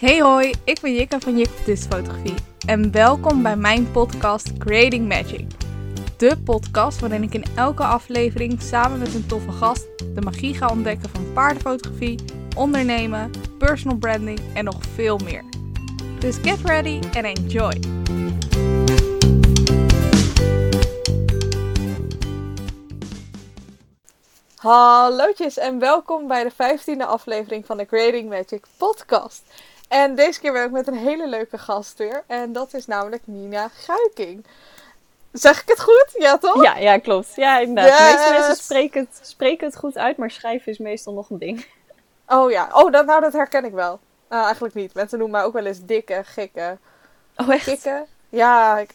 Hey hoi, ik ben Jikka van Jik Fotografie en welkom bij mijn podcast Creating Magic. De podcast waarin ik in elke aflevering samen met een toffe gast de magie ga ontdekken van paardenfotografie, ondernemen, personal branding en nog veel meer. Dus get ready and enjoy! Hallootjes en welkom bij de 15e aflevering van de Creating Magic podcast. En deze keer ben ik met een hele leuke gast weer. En dat is namelijk Nina Guiking. Zeg ik het goed? Ja, toch? Ja, ja klopt. Ja, inderdaad. De meeste mensen spreken het, spreken het goed uit, maar schrijven is meestal nog een ding. Oh ja. Oh, dat, nou, dat herken ik wel. Nou, eigenlijk niet. Mensen noemen mij ook wel eens dikke, gekke. Oh, echt? Gekke? Ja, ik...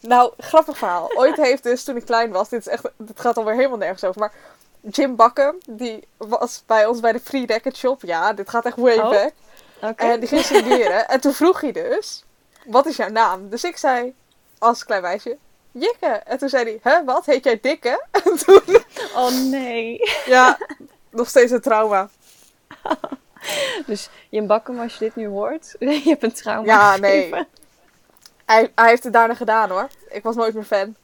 Nou, grappig verhaal. Ooit heeft dus, toen ik klein was, dit, is echt, dit gaat alweer helemaal nergens over, maar Jim Bakken, die was bij ons bij de Free Racket Shop. Ja, dit gaat echt way oh. back. En die ging studeren. en toen vroeg hij dus, wat is jouw naam? Dus ik zei, als klein meisje, Jikke. En toen zei hij, hè, wat? Heet jij Dikke? En toen... Oh nee. Ja, nog steeds een trauma. dus Jim Bakken, als je dit nu hoort, je hebt een trauma Ja, nee. Hij, hij heeft het daarna gedaan hoor. Ik was nooit meer fan.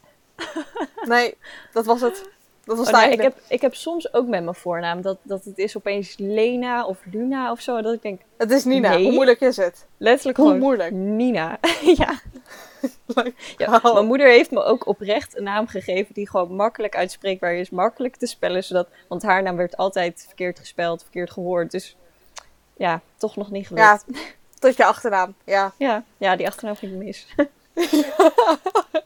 Nee, dat was het. Dat was oh, ik, heb, ik heb soms ook met mijn voornaam dat, dat het is opeens Lena of Luna of zo. Dat ik denk. Het is Nina. Hoe moeilijk is het? Letterlijk Hoe gewoon moeilijk? Nina. ja. ja. Mijn moeder heeft me ook oprecht een naam gegeven die gewoon makkelijk uitspreekbaar is, makkelijk te spellen. Zodat, want haar naam werd altijd verkeerd gespeld, verkeerd gehoord. Dus ja, toch nog niet gelukt. Ja, tot je achternaam. Ja, ja, ja die achternaam vind ik mis.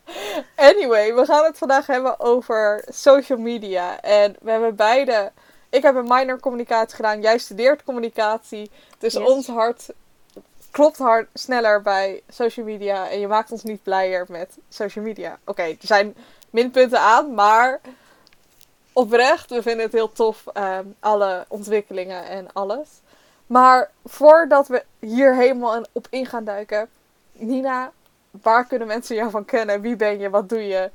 anyway, we gaan het vandaag hebben over social media. En we hebben beide. Ik heb een minor communicatie gedaan. Jij studeert communicatie. Dus ons hart klopt hard sneller bij social media. En je maakt ons niet blijer met social media. Oké, er zijn minpunten aan, maar oprecht, we vinden het heel tof. Um, alle ontwikkelingen en alles. Maar voordat we hier helemaal op in gaan duiken. Nina, waar kunnen mensen jou van kennen? Wie ben je? Wat doe je?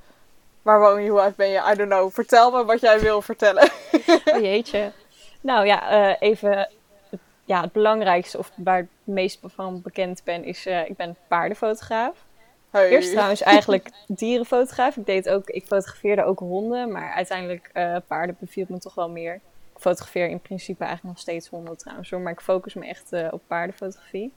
Waar woon je? Hoe oud ben je? I don't know. Vertel me wat jij wil vertellen. oh jeetje. Nou ja, uh, even ja, het belangrijkste of waar ik het meest van bekend ben is, uh, ik ben paardenfotograaf. Hey. Eerst trouwens eigenlijk dierenfotograaf. Ik deed ook, ik fotografeerde ook honden, maar uiteindelijk uh, paarden beviel me toch wel meer. Ik fotografeer in principe eigenlijk nog steeds honden trouwens hoor, maar ik focus me echt op paardenfotografie.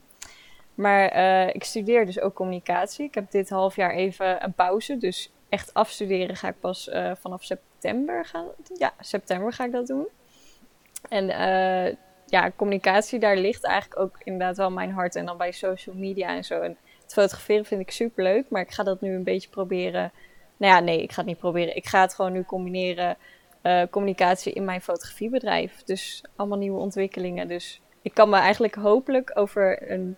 Maar uh, ik studeer dus ook communicatie. Ik heb dit half jaar even een pauze. Dus echt afstuderen ga ik pas uh, vanaf september gaan. Ja, september ga ik dat doen. En uh, ja, communicatie, daar ligt eigenlijk ook inderdaad wel mijn hart. En dan bij social media en zo. En het fotograferen vind ik super leuk. Maar ik ga dat nu een beetje proberen. Nou ja, nee, ik ga het niet proberen. Ik ga het gewoon nu combineren. communicatie in mijn fotografiebedrijf. Dus allemaal nieuwe ontwikkelingen. Dus ik kan me eigenlijk hopelijk over een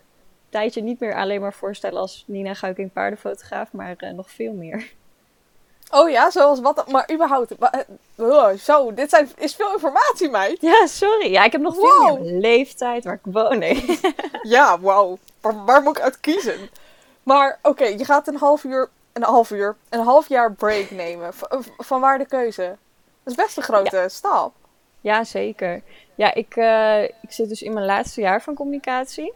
tijdje niet meer alleen maar voorstellen als Nina Guiking paardenfotograaf, maar uh, nog veel meer. Oh ja, zoals wat? Maar überhaupt, oh, zo, dit zijn, is veel informatie, meid. Ja, sorry. Ja, ik heb nog veel meer leeftijd, waar ik woon. Nee. ja, wauw. Waar, waar, moet ik uit kiezen? Maar oké, je gaat een half uur, een half uur, een half jaar break nemen. van waar de keuze? Dat is best een grote stap. Ja, zeker. Ja, ik, uh, ik zit dus in mijn laatste jaar van communicatie.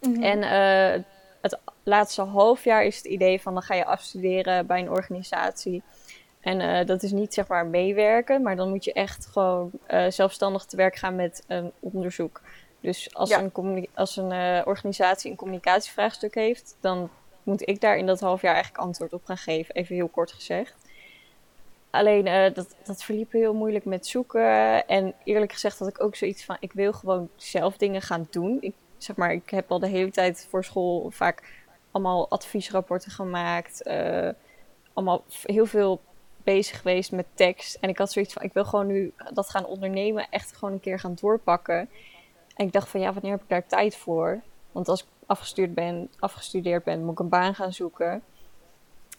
Mhm. En uh, het laatste half jaar is het idee van dan ga je afstuderen bij een organisatie. En uh, dat is niet zeg maar meewerken, maar dan moet je echt gewoon uh, zelfstandig te werk gaan met een onderzoek. Dus als een, als een organisatie een communicatievraagstuk heeft, dan moet ik daar in dat half jaar eigenlijk antwoord op gaan geven, even heel kort gezegd. Alleen dat, dat verliep heel moeilijk met zoeken. En eerlijk gezegd had ik ook zoiets van: ik wil gewoon zelf dingen gaan doen. Ik zeg maar, ik heb al de hele tijd voor school vaak allemaal adviesrapporten gemaakt. Uh, allemaal heel veel bezig geweest met tekst. En ik had zoiets van, ik wil gewoon nu dat gaan ondernemen. Echt gewoon een keer gaan doorpakken. En ik dacht van, ja, wanneer heb ik daar tijd voor? Want als ik afgestudeerd ben, afgestudeerd ben, moet ik een baan gaan zoeken.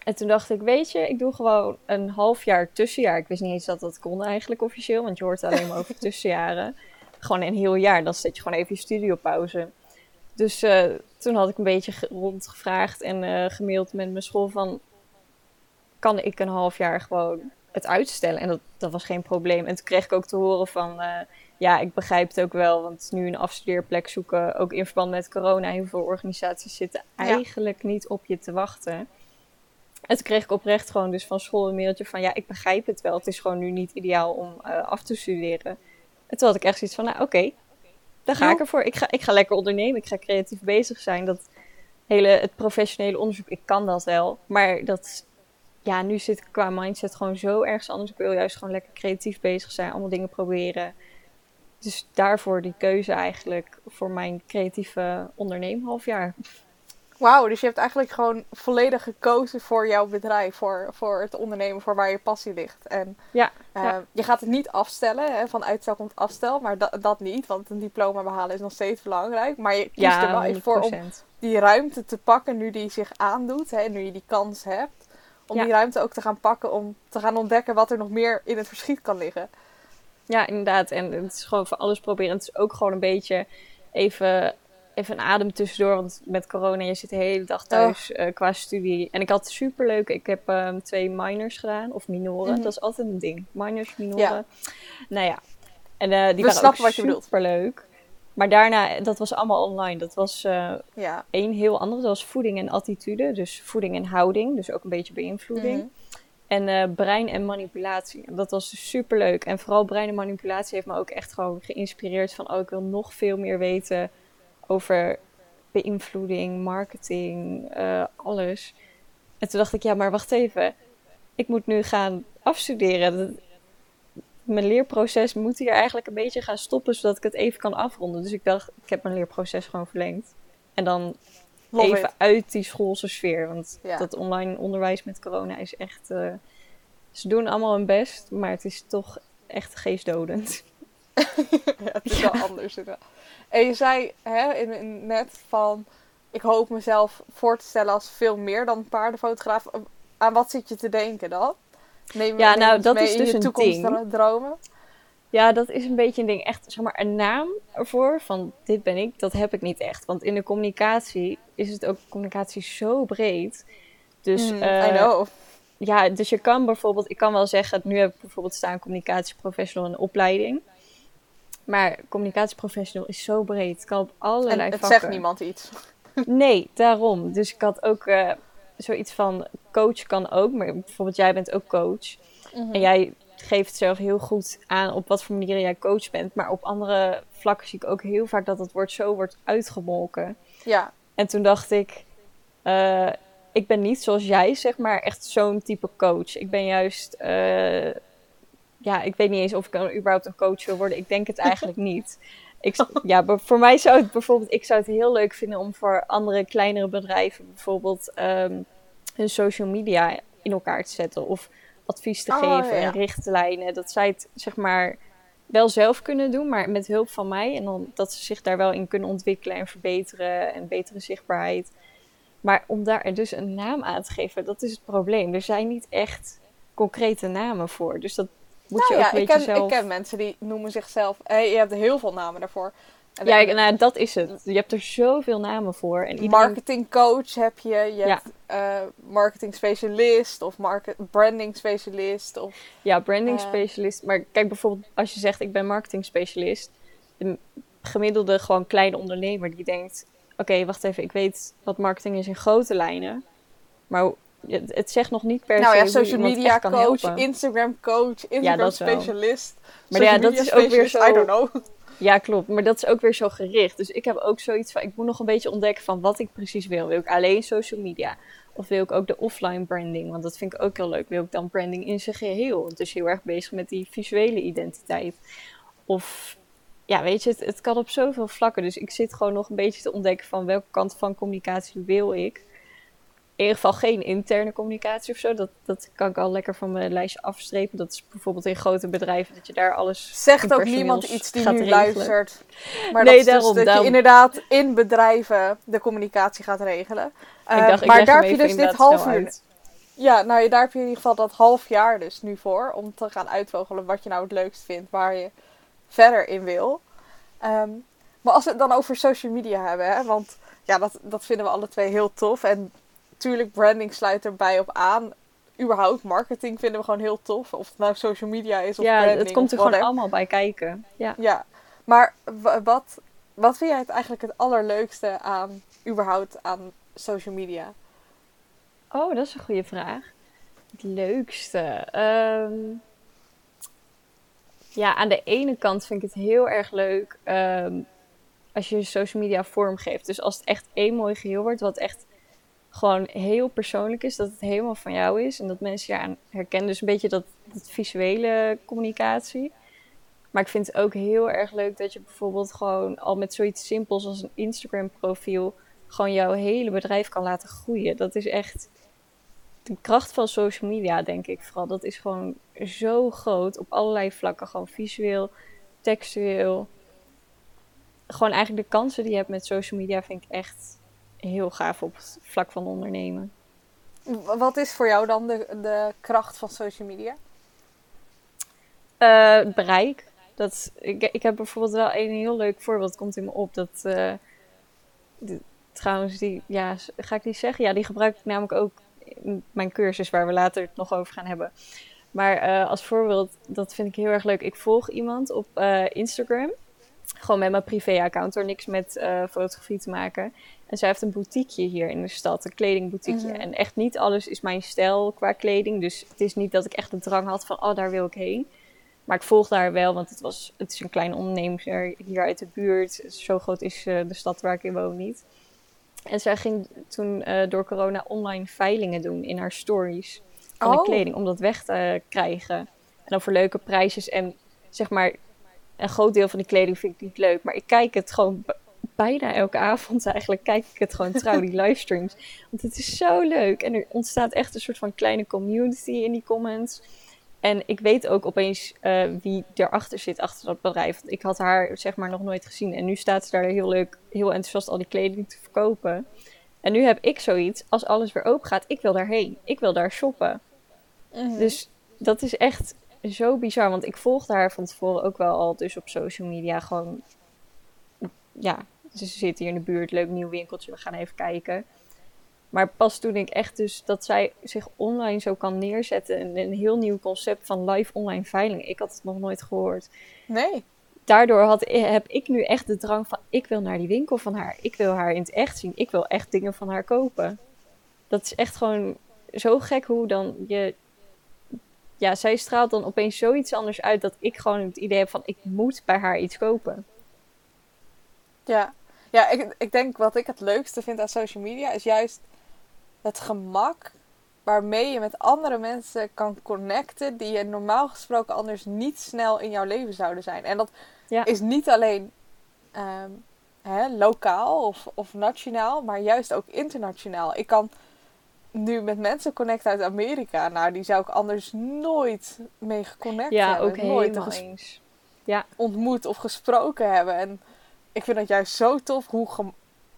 En toen dacht ik, weet je, ik doe gewoon een half jaar tussenjaar. Ik wist niet eens dat dat kon eigenlijk officieel, want je hoort alleen maar over tussenjaren gewoon een heel jaar. Dan zet je gewoon even je studio pauze. Dus uh, toen had ik een beetje rondgevraagd en uh, gemaild met mijn school van... kan ik een half jaar gewoon het uitstellen. En dat, dat was geen probleem. En toen kreeg ik ook te horen van, eh, ja, ik begrijp het ook wel, want nu een afstudeerplek zoeken, ook in verband met corona, heel veel organisaties zitten eigenlijk niet op je te wachten. En toen kreeg ik oprecht gewoon dus van school een mailtje van, ja, ik begrijp het wel, het is gewoon nu niet ideaal om af te studeren. En toen had ik echt zoiets van, nou oké, okay, daar ga ik ervoor. Ik ga, ik ga lekker ondernemen, ik ga creatief bezig zijn. Dat hele, het professionele onderzoek, ik kan dat wel, maar dat ja, nu zit ik qua mindset gewoon zo ergens anders. Ik wil juist gewoon lekker creatief bezig zijn, allemaal dingen proberen. Dus daarvoor die keuze eigenlijk voor mijn creatieve onderneem half jaar. Wauw, dus je hebt eigenlijk gewoon volledig gekozen voor jouw bedrijf, voor, voor het ondernemen, voor waar je passie ligt. En ja, uh, je gaat het niet afstellen, hè, van uitstel komt afstel, maar dat, dat niet, want een diploma behalen is nog steeds belangrijk. Maar je kiest er wel even voor om die ruimte te pakken nu die zich aandoet, hè, nu je die kans hebt. Om die ruimte ook te gaan pakken om te gaan ontdekken wat er nog meer in het verschiet kan liggen. Ja, inderdaad. En het is gewoon van alles proberen. Het is ook gewoon een beetje even, even een adem tussendoor. Want met corona, je zit de hele dag thuis oh. qua studie. En ik had het superleuk. Ik heb um, twee minors gedaan. Of minoren. Mhm. Dat is altijd een ding. Minors, minoren. Ja. Nou ja. En uh, die We waren ook wat je superleuk. Maar daarna, dat was allemaal online. Dat was uh, ja. één heel ander. Dat was voeding en attitude. Dus voeding en houding. Dus ook een beetje beïnvloeding. Mhm. En uh, brein en manipulatie. Dat was super leuk. En vooral brein en manipulatie heeft me ook echt gewoon geïnspireerd van... oh, ik wil nog veel meer weten over beïnvloeding, marketing, uh, alles. En toen dacht ik, ja, maar wacht even. Ik moet nu gaan afstuderen mijn leerproces moet hier eigenlijk een beetje gaan stoppen, zodat ik het even kan afronden. Dus ik dacht, ik heb mijn leerproces gewoon verlengd. En dan even uit die schoolse sfeer. Want dat online onderwijs met corona is echt... Uh, ze doen allemaal hun best, maar het is toch echt geestdodend. ja, het is wel anders. En je zei hè, in, net van... Ik hoop mezelf voor te stellen als veel meer dan paardenfotograaf. Aan wat zit je te denken dan? Neem, ja, nou, dat is dus een ding. dromen? Ja, dat is een beetje een ding. Echt, zeg maar, een naam ervoor van dit ben ik, dat heb ik niet echt. Want in de communicatie is het ook communicatie zo breed. Dus, mm, uh, I know. Ja, dus je kan bijvoorbeeld, ik kan wel zeggen, nu heb ik bijvoorbeeld staan communicatieprofessional en opleiding. Maar communicatieprofessional is zo breed. Het kan op allerlei en het zegt niemand iets. Nee, daarom. Dus ik had ook uh, zoiets van coach kan ook, maar bijvoorbeeld jij bent ook coach. Mhm. En jij geeft zelf heel goed aan op wat voor manier jij coach bent. Maar op andere vlakken zie ik ook heel vaak dat het woord zo wordt uitgemolken. Ja. En toen dacht ik, uh, ik ben niet zoals jij, zeg maar, echt zo'n type coach. Ik ben juist, uh, ja, ik weet niet eens of ik überhaupt een coach wil worden. Ik denk het eigenlijk niet. Ik, ja, voor mij zou het bijvoorbeeld, ik zou het heel leuk vinden om voor andere kleinere bedrijven bijvoorbeeld um, hun social media in elkaar te zetten. Of advies te oh, geven en richtlijnen. Dat zij het zeg maar wel zelf kunnen doen, maar met hulp van mij. En dan dat ze zich daar wel in kunnen ontwikkelen en verbeteren en betere zichtbaarheid. Maar om daar dus een naam aan te geven, dat is het probleem. Er zijn niet echt concrete namen voor. Dus dat moet nou je ook ja, ik ken, zelf... Ik ken mensen die noemen zichzelf... Hey, je hebt heel veel namen daarvoor. ja, nou, dat is het. Je hebt er zoveel namen voor. En iedereen... Marketingcoach heb je. Je hebt uh, marketing specialist of market, branding specialist. Of, ja, branding uh, specialist. Maar kijk bijvoorbeeld, als je zegt ik ben marketing specialist. De gemiddelde gewoon kleine ondernemer die denkt... Oké, wacht even, ik weet wat marketing is in grote lijnen. Maar het zegt nog niet per nou, se ja, social media coach, Instagram coach, Instagram ja, specialist. Maar ja, dat is ook weer zo. I don't know. Ja, klopt. Maar dat is ook weer zo gericht. Dus ik heb ook zoiets van, ik moet nog een beetje ontdekken van wat ik precies wil. Wil ik alleen social media? Of wil ik ook de offline branding? Want dat vind ik ook heel leuk. Wil ik dan branding in zijn geheel? Dus heel erg bezig met die visuele identiteit. Of, ja, weet je, het, het kan op zoveel vlakken. Dus ik zit gewoon nog een beetje te ontdekken van welke kant van communicatie wil ik ieder geval geen interne communicatie of zo. Dat, dat kan ik al lekker van mijn lijstje afstrepen. Dat is bijvoorbeeld in grote bedrijven dat je daar alles. Zegt ook niemand iets die nu regelen. luistert. Maar nee, dat daarom, dus dat je inderdaad in bedrijven de communicatie gaat regelen. Uh, dacht, maar daar heb je dus dit half uur. Ja, nou daar heb je in ieder geval dat half jaar dus nu voor. Om te gaan uitvogelen wat je nou het leukst vindt. Waar je verder in wil. Um, maar als we het dan over social media hebben. Hè, want ja, dat, dat vinden we alle twee heel tof. En natuurlijk, branding sluit erbij op aan. überhaupt marketing vinden we gewoon heel tof. Of het nou social media is of ja, branding. het komt er gewoon whatever. allemaal bij kijken. Ja. Ja, maar wa- wat, wat vind jij het eigenlijk het allerleukste aan, überhaupt aan social media? Oh, dat is een goede vraag. Het leukste. Ehm, ja, aan de ene kant vind ik het heel erg leuk ehm, als je social media vorm geeft. Dus als het echt één mooi geheel wordt, wat echt gewoon heel persoonlijk is, dat het helemaal van jou is en dat mensen je aan herkennen. Dus een beetje dat, dat visuele communicatie. Maar ik vind het ook heel erg leuk dat je bijvoorbeeld gewoon al met zoiets simpels als een Instagram profiel gewoon jouw hele bedrijf kan laten groeien. Dat is echt de kracht van social media, denk ik vooral. Dat is gewoon zo groot op allerlei vlakken. Gewoon visueel, textueel. Gewoon eigenlijk de kansen die je hebt met social media vind ik echt heel gaaf op het vlak van ondernemen. Wat is voor jou dan de, de kracht van social media? Eh, het bereik. Dat, ik, ik heb bijvoorbeeld wel een heel leuk voorbeeld, komt in me op. Dat, eh, trouwens, die, ja, ga ik die zeggen? Ja, die gebruik ik namelijk ook in mijn cursus, waar we later het nog over gaan hebben. Maar eh, als voorbeeld, dat vind ik heel erg leuk. Ik volg iemand op Instagram. Gewoon met mijn privé-account, door niks met fotografie te maken. En zij heeft een boutiqueje hier in de stad, een kledingboutiqueje. Mhm. En echt niet alles is mijn stijl qua kleding. Dus het is niet dat ik echt de drang had van, oh, daar wil ik heen. Maar ik volgde haar wel, want het, was, het is een kleine ondernemer hier uit de buurt. Zo groot is eh, de stad waar ik in woon niet. En zij ging toen eh, door corona online veilingen doen in haar stories van de Oh. kleding. Om dat weg te krijgen. En dan voor leuke prijsjes. En zeg maar, een groot deel van die kleding vind ik niet leuk. Maar ik kijk het gewoon bijna elke avond eigenlijk. Kijk ik het gewoon trouw, die livestreams. Want het is zo leuk. En er ontstaat echt een soort van kleine community in die comments. En ik weet ook opeens eh, wie erachter zit, achter dat bedrijf. Want ik had haar zeg maar nog nooit gezien. En nu staat ze daar heel leuk, heel enthousiast al die kleding te verkopen. En nu heb ik zoiets, als alles weer open gaat, ik wil daarheen. Ik wil daar shoppen. Mhm. Dus dat is echt zo bizar. Want ik volgde haar van tevoren ook wel al dus op social media. Gewoon, ja, ze zit hier in de buurt, leuk nieuw winkeltje, we gaan even kijken. Maar pas toen ik echt dus dat zij zich online zo kan neerzetten. Een, een heel nieuw concept van live online veiling. Ik had het nog nooit gehoord. Nee. Daardoor had, heb ik nu echt de drang van, ik wil naar die winkel van haar. Ik wil haar in het echt zien. Ik wil echt dingen van haar kopen. Dat is echt gewoon zo gek hoe dan je... Ja, zij straalt dan opeens zoiets anders uit dat ik gewoon het idee heb van, ik moet bij haar iets kopen. Ja, ja ik, ik denk wat ik het leukste vind aan social media is juist het gemak waarmee je met andere mensen kan connecten die je normaal gesproken anders niet snel in jouw leven zouden zijn. En dat Ja. is niet alleen ehm, hè, lokaal of, of nationaal, maar juist ook internationaal. Ik kan nu met mensen connecten uit Amerika. Nou, die zou ik anders nooit mee geconnect Ja, hebben. ook nooit eens. ontmoet of gesproken hebben. En ik vind dat juist zo tof hoe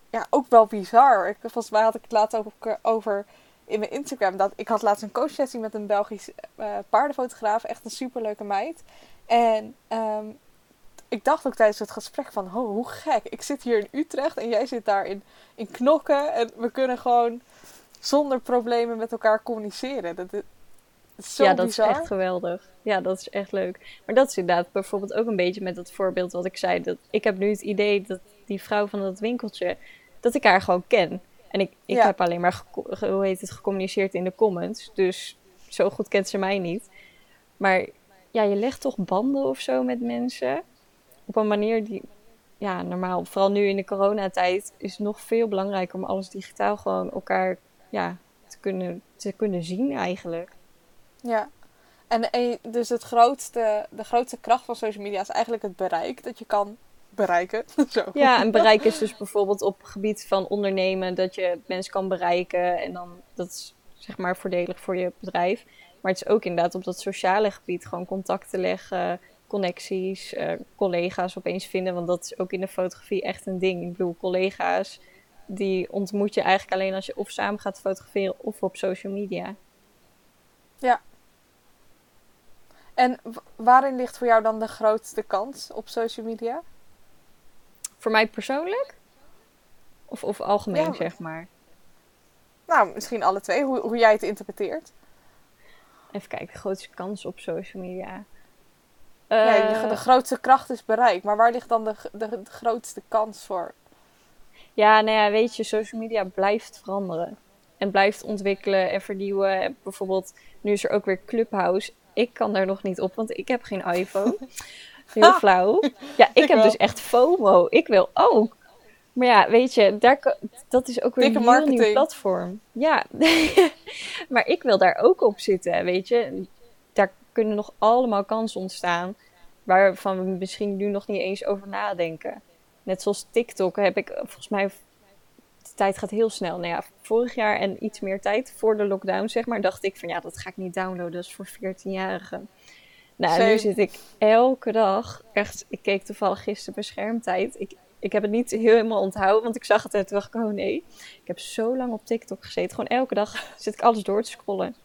ja, ook wel bizar. Ik, volgens mij had ik het laatst ook over in mijn Instagram. Dat ik had laatst een coachsessie met een Belgisch eh, paardenfotograaf. Echt een superleuke meid. En ehm, ik dacht ook tijdens het gesprek van, oh, hoe gek. Ik zit hier in Utrecht en jij zit daar in, in Knokken. En we kunnen gewoon zonder problemen met elkaar communiceren. Dat, zo ja, dat bizar. is echt geweldig. Ja, dat is echt leuk. Maar dat is inderdaad bijvoorbeeld ook een beetje met dat voorbeeld wat ik zei. Dat ik heb nu het idee dat die vrouw van dat winkeltje, dat ik haar gewoon ken. En ik, ik Ja. heb alleen maar hoe heet het, gecommuniceerd in de comments. Dus zo goed kent ze mij niet. Maar ja, je legt toch banden of zo met mensen. Op een manier die, ja, normaal, vooral nu in de coronatijd, is het nog veel belangrijker om alles digitaal gewoon elkaar ja, te, kunnen, te kunnen zien eigenlijk. Ja. En, dus het grootste, de grootste kracht van social media is eigenlijk het bereik dat je kan bereiken. Zo. Ja, en bereik is dus bijvoorbeeld op het gebied van ondernemen dat je mensen kan bereiken en dan dat is zeg maar voordelig voor je bedrijf. Maar het is ook inderdaad op dat sociale gebied gewoon contacten leggen, connecties, eh, collega's opeens vinden, want dat is ook in de fotografie echt een ding. Ik bedoel, collega's die ontmoet je eigenlijk alleen als je of samen gaat fotograferen of op social media. En waarin ligt voor jou dan de grootste kans op social media? Voor mij persoonlijk? Of, of algemeen, Ja. zeg maar. Nou, misschien alle twee, hoe, hoe jij het interpreteert. Even kijken, de grootste kans op social media. Uh, de, de, grootste kracht is bereik. Maar waar ligt dan de, de, de, grootste kans voor? Ja, nou ja, weet je, social media blijft veranderen. En blijft ontwikkelen en vernieuwen. Bijvoorbeeld, nu is er ook weer Clubhouse. Ik kan daar nog niet op, want ik heb geen iPhone. Heel flauw. Ja, ik, heb dus echt FOMO. Ik wil ook. Maar ja, weet je, daar, dat is ook weer een heel nieuw platform. Ja, maar ik wil daar ook op zitten, weet je. Daar kunnen nog allemaal kansen ontstaan waarvan we misschien nu nog niet eens over nadenken. Net zoals TikTok heb ik volgens mij. De tijd gaat heel snel. Nou ja, vorig jaar en iets meer tijd voor de lockdown, zeg maar, dacht ik van ja, dat ga ik niet downloaden. Dat is voor 14-jarigen. Nou, nu zit ik elke dag, echt, ik keek toevallig gisteren beschermtijd. Ik, ik heb het niet helemaal onthouden, want ik zag het en toen dacht ik, oh nee. Ik heb zo lang op TikTok gezeten. Gewoon elke dag zit ik alles door te scrollen.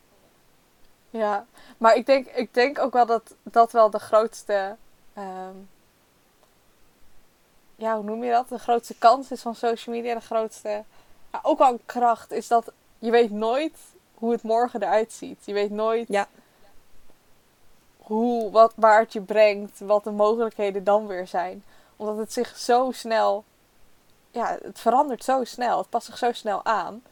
Ja, maar ik denk, ik denk ook wel dat dat wel de grootste... Ehm, ja, hoe noem je dat? De grootste kans is van social media. De grootste... Ja, ook wel een kracht is dat je weet nooit hoe het morgen eruit ziet. Je weet nooit... Ja hoe, wat, waar het je brengt, wat de mogelijkheden dan weer zijn. Omdat het zich zo snel, ja, het verandert zo snel, het past zich zo snel aan.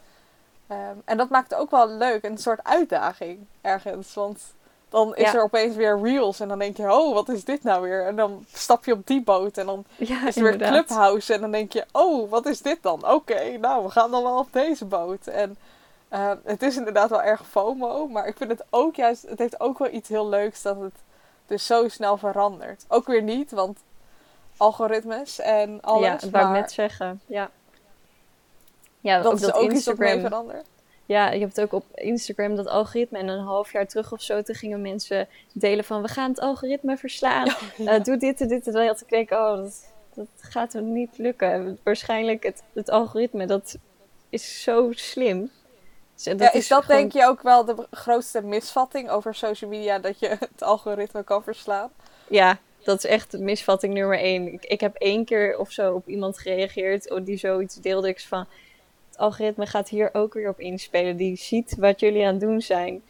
Ehm, en dat maakt het ook wel leuk, een soort uitdaging ergens. Want dan is er opeens weer reels en dan denk je, oh, wat is dit nou weer? En dan stap je op die boot en dan is er weer Clubhouse en dan denk je, oh, wat is dit dan? Oké, nou, we gaan dan wel op deze boot. En uh, het is inderdaad wel erg FOMO, maar ik vind het ook juist, het heeft ook wel iets heel leuks dat het dus zo snel verandert. Ook weer niet, want algoritmes en alles. Ja, dat wou ik net zeggen. Ja, ja dat ook is ook Instagram, iets verandert. Ja, je hebt ook op Instagram dat algoritme. En een half jaar terug of zo, toen gingen mensen delen van... we gaan het algoritme verslaan. Uh, doe dit en dit. En dan had ik denken, oh, dat, dat gaat er niet lukken. Waarschijnlijk het, het algoritme, dat is zo slim. Dus ja, is, dat denk je ook wel de grootste misvatting over social media, dat je het algoritme kan verslaan? Ja, dat is echt misvatting nummer één. Ik, ik heb één keer of zo op iemand gereageerd oh, die zoiets deelde. Ik van, het algoritme gaat hier ook weer op inspelen. Die ziet wat jullie aan het doen zijn.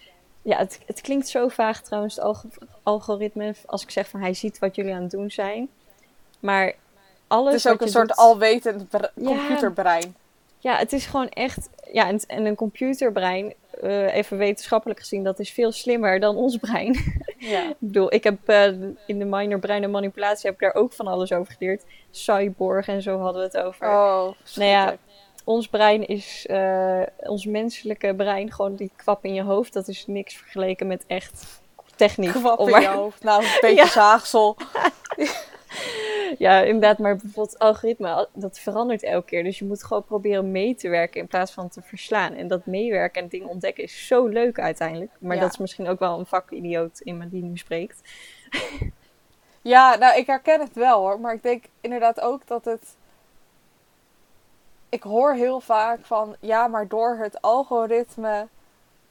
Ja, het, het klinkt zo vaag trouwens, het algoritme, als ik zeg van hij ziet wat jullie aan het doen zijn. Maar alles. Het is ook een soort alwetend computerbrein. Ja, het is gewoon echt. Ja, en, en een computerbrein, uh, even wetenschappelijk gezien, dat is veel slimmer dan ons brein. Ja. ik bedoel, ik heb uh, in de minor brein en manipulatie heb ik daar ook van alles over geleerd. Cyborg en zo hadden we het over. Oh, nou ja, ons brein is, uh, ons menselijke brein, gewoon die kwap in je hoofd, dat is niks vergeleken met echt techniek. Kwap in je hoofd, nou, een beetje ja. zaagsel. ja, inderdaad, maar bijvoorbeeld algoritme, dat verandert elke keer. Dus je moet gewoon proberen mee te werken in plaats van te verslaan. En dat meewerken en dingen ontdekken is zo leuk uiteindelijk. Maar dat is misschien ook wel een vakidioot in me die nu spreekt. ja, nou, ik herken het wel hoor. Maar ik denk inderdaad ook dat het... Ik hoor heel vaak van, ja, maar door het algoritme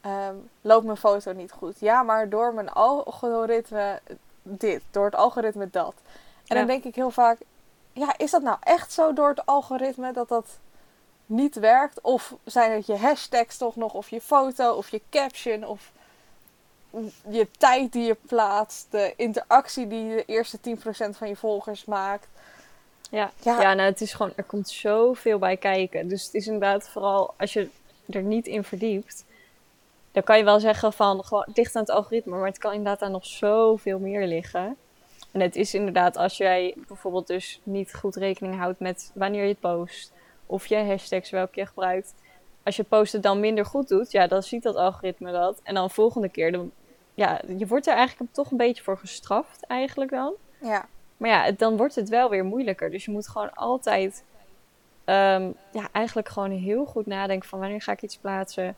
um, loopt mijn foto niet goed. Ja, maar door mijn algoritme dit, door het algoritme dat. En dan denk ik heel vaak, ja, is dat nou echt zo door het algoritme dat dat niet werkt? Of zijn het je hashtags toch nog, of je foto, of je caption, of je tijd die je plaatst, de interactie die de eerste 10% van je volgers maakt. Ja, ja. ja nou, het is gewoon, er komt zoveel bij kijken. Dus het is inderdaad vooral als je er niet in verdiept, dan kan je wel zeggen van gewoon dicht aan het algoritme, maar het kan inderdaad aan nog zoveel meer liggen. En het is inderdaad als jij bijvoorbeeld dus niet goed rekening houdt met wanneer je het post. Of je hashtags welke je gebruikt. Als je posten dan minder goed doet, ja, dan ziet dat algoritme dat. En dan volgende keer, dan, ja, je wordt er eigenlijk toch een beetje voor gestraft eigenlijk dan. Ja. Maar ja, dan wordt het wel weer moeilijker. Dus je moet gewoon altijd, um, ja, eigenlijk gewoon heel goed nadenken van wanneer ga ik iets plaatsen.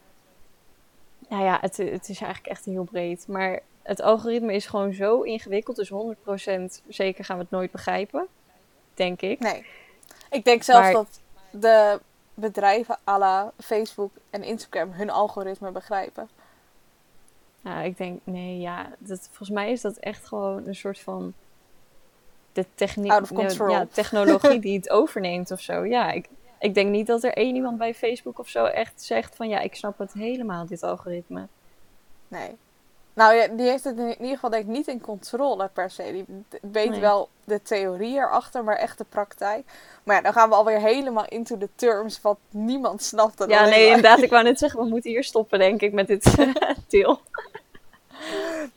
Nou ja, het, het is eigenlijk echt heel breed. Maar het algoritme is gewoon zo ingewikkeld. Dus 100% zeker gaan we het nooit begrijpen. Denk ik. Nee. Ik denk zelfs dat de bedrijven à la Facebook en Instagram hun algoritme begrijpen. Nou, ik denk, nee, ja. Dat, volgens mij is dat echt gewoon een soort van. De techniek, ja, technologie die het overneemt of zo. Ja, ik, ik denk niet dat er één iemand bij Facebook of zo echt zegt van ja, ik snap het helemaal, dit algoritme. Nee. Nou die heeft het in ieder geval denk ik niet in controle per se. Die weet wel de theorie erachter, maar echt de praktijk. Maar ja, dan gaan we alweer helemaal into the terms wat niemand snapt. Ja, nee, inderdaad. Ik wou net zeggen, we moeten hier stoppen denk ik met dit deel.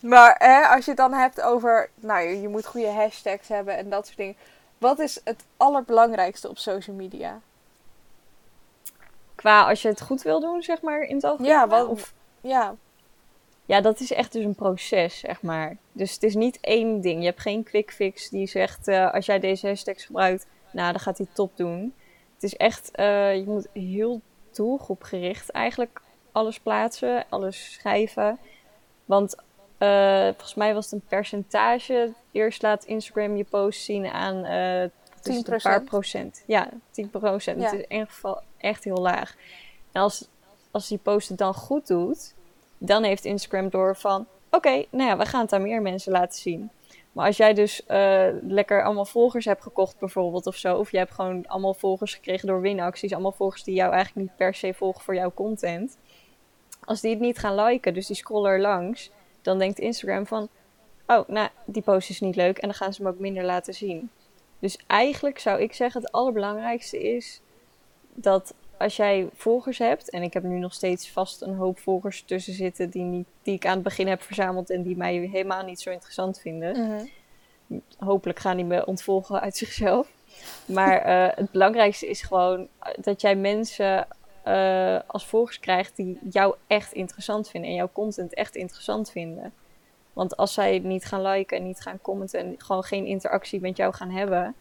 Maar hè, als je het dan hebt over, nou je, je moet goede hashtags hebben en dat soort dingen. Wat is het allerbelangrijkste op social media? Qua als je het goed wil doen, zeg maar, in het algemeen? Ja, wat, of, ja. Ja, dat is echt dus een proces, zeg maar. Dus het is niet één ding. Je hebt geen quick fix die zegt, uh, als jij deze hashtags gebruikt, nou, dan gaat hij top doen. Het is echt, uh, je moet heel doelgroepgericht eigenlijk alles plaatsen, alles schrijven. Want uh, volgens mij was het een percentage. Eerst laat Instagram je post zien aan uh, 10%. Een paar procent. Ja, 10 procent. Het is in ieder geval echt heel laag. En als, als die post het dan goed doet, dan heeft Instagram door van... Oké, nou ja, we gaan het aan meer mensen laten zien. Maar als jij dus uh, lekker allemaal volgers hebt gekocht bijvoorbeeld of zo... of je hebt gewoon allemaal volgers gekregen door winacties... allemaal volgers die jou eigenlijk niet per se volgen voor jouw content... als die het niet gaan liken, dus die scrollen er langs... dan denkt Instagram van... oh, nou, die post is niet leuk... en dan gaan ze hem ook minder laten zien. Dus eigenlijk zou ik zeggen, het allerbelangrijkste is... dat als jij volgers hebt, en ik heb nu nog steeds vast een hoop volgers tussen zitten die, niet, die ik aan het begin heb verzameld en die mij helemaal niet zo interessant vinden. Mhm. Hopelijk gaan die me ontvolgen uit zichzelf. Maar uh, het belangrijkste is gewoon dat jij mensen uh, als volgers krijgt die jou echt interessant vinden en jouw content echt interessant vinden. Want als zij niet gaan liken en niet gaan commenten en gewoon geen interactie met jou gaan hebben,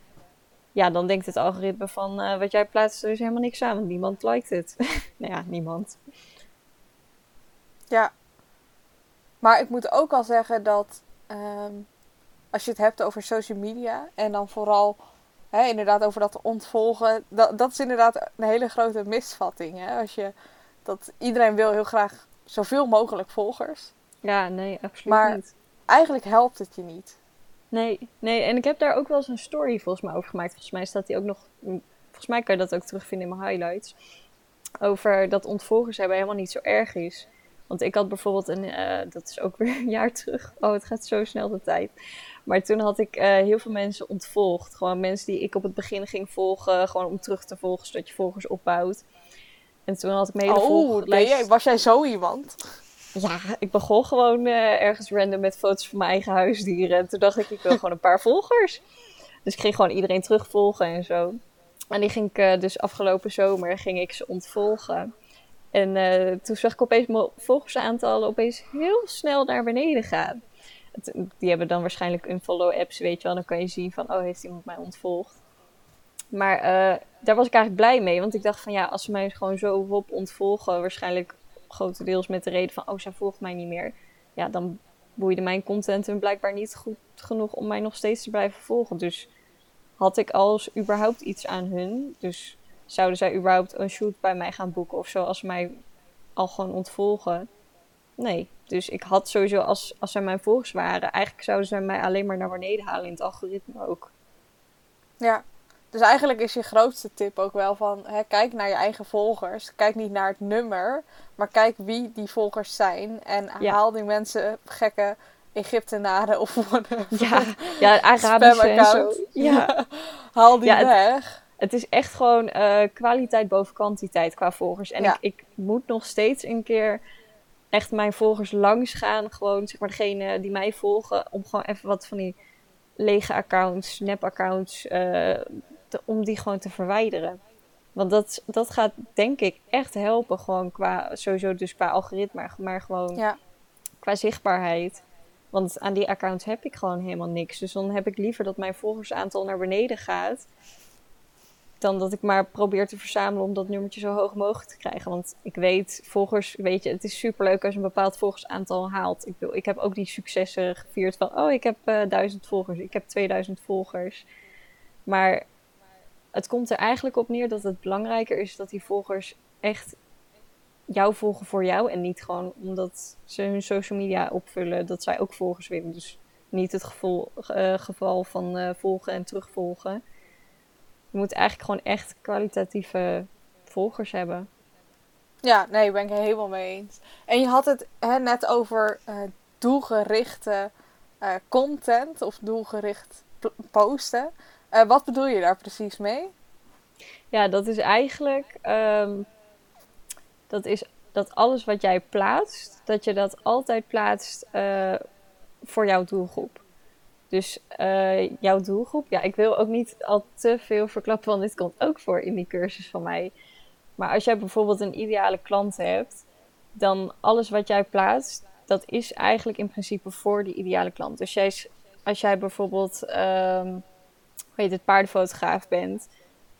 ja, dan denkt het algoritme van uh, wat jij plaatst, er is helemaal niks aan, want niemand liked het. nou ja, niemand. Ja. Maar ik moet ook al zeggen dat um, als je het hebt over social media en dan vooral hè, inderdaad over dat ontvolgen, dat, dat is inderdaad een hele grote misvatting. Hè? Als je, dat iedereen wil heel graag zoveel mogelijk volgers. Ja, nee, absoluut maar niet. eigenlijk helpt het je niet. Nee, nee, en ik heb daar ook wel eens een story volgens mij over gemaakt. Volgens mij staat die ook nog. Volgens mij kan je dat ook terugvinden in mijn highlights. Over dat ontvolgers hebben helemaal niet zo erg is. Want ik had bijvoorbeeld een. Uh, dat is ook weer een jaar terug. Oh, het gaat zo snel de tijd. Maar toen had ik uh, heel veel mensen ontvolgd. Gewoon mensen die ik op het begin ging volgen. Gewoon om terug te volgen, zodat je volgers opbouwt. En toen had ik me hele Oh, nee, was jij zo iemand? Ja, ik begon gewoon uh, ergens random met foto's van mijn eigen huisdieren. En toen dacht ik, ik wil gewoon een paar volgers. Dus ik ging gewoon iedereen terugvolgen en zo. En die ging ik uh, dus afgelopen zomer ging ik ze ontvolgen. En uh, toen zag ik opeens mijn volgersaantallen opeens heel snel naar beneden gaan. Die hebben dan waarschijnlijk een follow apps, weet je wel. Dan kan je zien van, oh, heeft iemand mij ontvolgd. Maar daar was ik eigenlijk blij mee. Want ik dacht van, ja, als ze mij gewoon zo op ontvolgen... waarschijnlijk grotendeels met de reden van, oh, zij volgt mij niet meer. Ja, dan boeide mijn content hun blijkbaar niet goed genoeg om mij nog steeds te blijven volgen. Dus had ik als überhaupt iets aan hun. Dus zouden zij überhaupt een shoot bij mij gaan boeken of zo, als ze mij al gewoon ontvolgen? Nee. Dus ik had sowieso, als, als zij mijn volgers waren, eigenlijk zouden zij mij alleen maar naar beneden halen in het algoritme ook. Ja, dus eigenlijk is je grootste tip ook wel van, hè, kijk naar je eigen volgers. Kijk niet naar het nummer, maar kijk wie die volgers zijn. En haal die mensen gekke Egyptenaren of Ja, ja Arabische en zo. Ja. haal die weg. Het, is echt gewoon uh, kwaliteit boven kwantiteit qua volgers. En ik, ik moet nog steeds een keer echt mijn volgers langs gaan. Gewoon, zeg maar, degene die mij volgen. Om gewoon even wat van die lege accounts, nep-accounts... Uh, om die gewoon te verwijderen. Want dat, dat gaat denk ik echt helpen. Gewoon qua, sowieso dus qua algoritme, maar gewoon ja. qua zichtbaarheid. Want aan die accounts heb ik gewoon helemaal niks. Dus dan heb ik liever dat mijn volgersaantal naar beneden gaat. Dan dat ik maar probeer te verzamelen om dat nummertje zo hoog mogelijk te krijgen. Want ik weet, volgers, weet je, het is superleuk als je een bepaald volgersaantal haalt. Ik, bedoel, ik heb ook die successen gevierd van, oh, ik heb uh, duizend volgers, ik heb 2000 volgers. Maar het komt er eigenlijk op neer dat het belangrijker is dat die volgers echt jou volgen voor jou en niet gewoon omdat ze hun social media opvullen dat zij ook volgers willen. Dus niet het uh, geval van uh, volgen en terugvolgen. Je moet eigenlijk gewoon echt kwalitatieve volgers hebben. Ja, nee, ben ik het helemaal mee eens. En je had het hè, net over uh, doelgerichte uh, content of doelgericht posten. Uh, wat bedoel je daar precies mee? Ja, dat is eigenlijk um, dat, is dat alles wat jij plaatst, dat je dat altijd plaatst voor jouw doelgroep. Dus uh, jouw doelgroep, ja, ik wil ook niet al te veel verklappen, want dit komt ook voor in die cursus van mij. Maar als jij bijvoorbeeld een ideale klant hebt, dan alles wat jij plaatst, dat is eigenlijk in principe voor die ideale klant. Dus jij, als jij bijvoorbeeld, weet het, paardenfotograaf bent,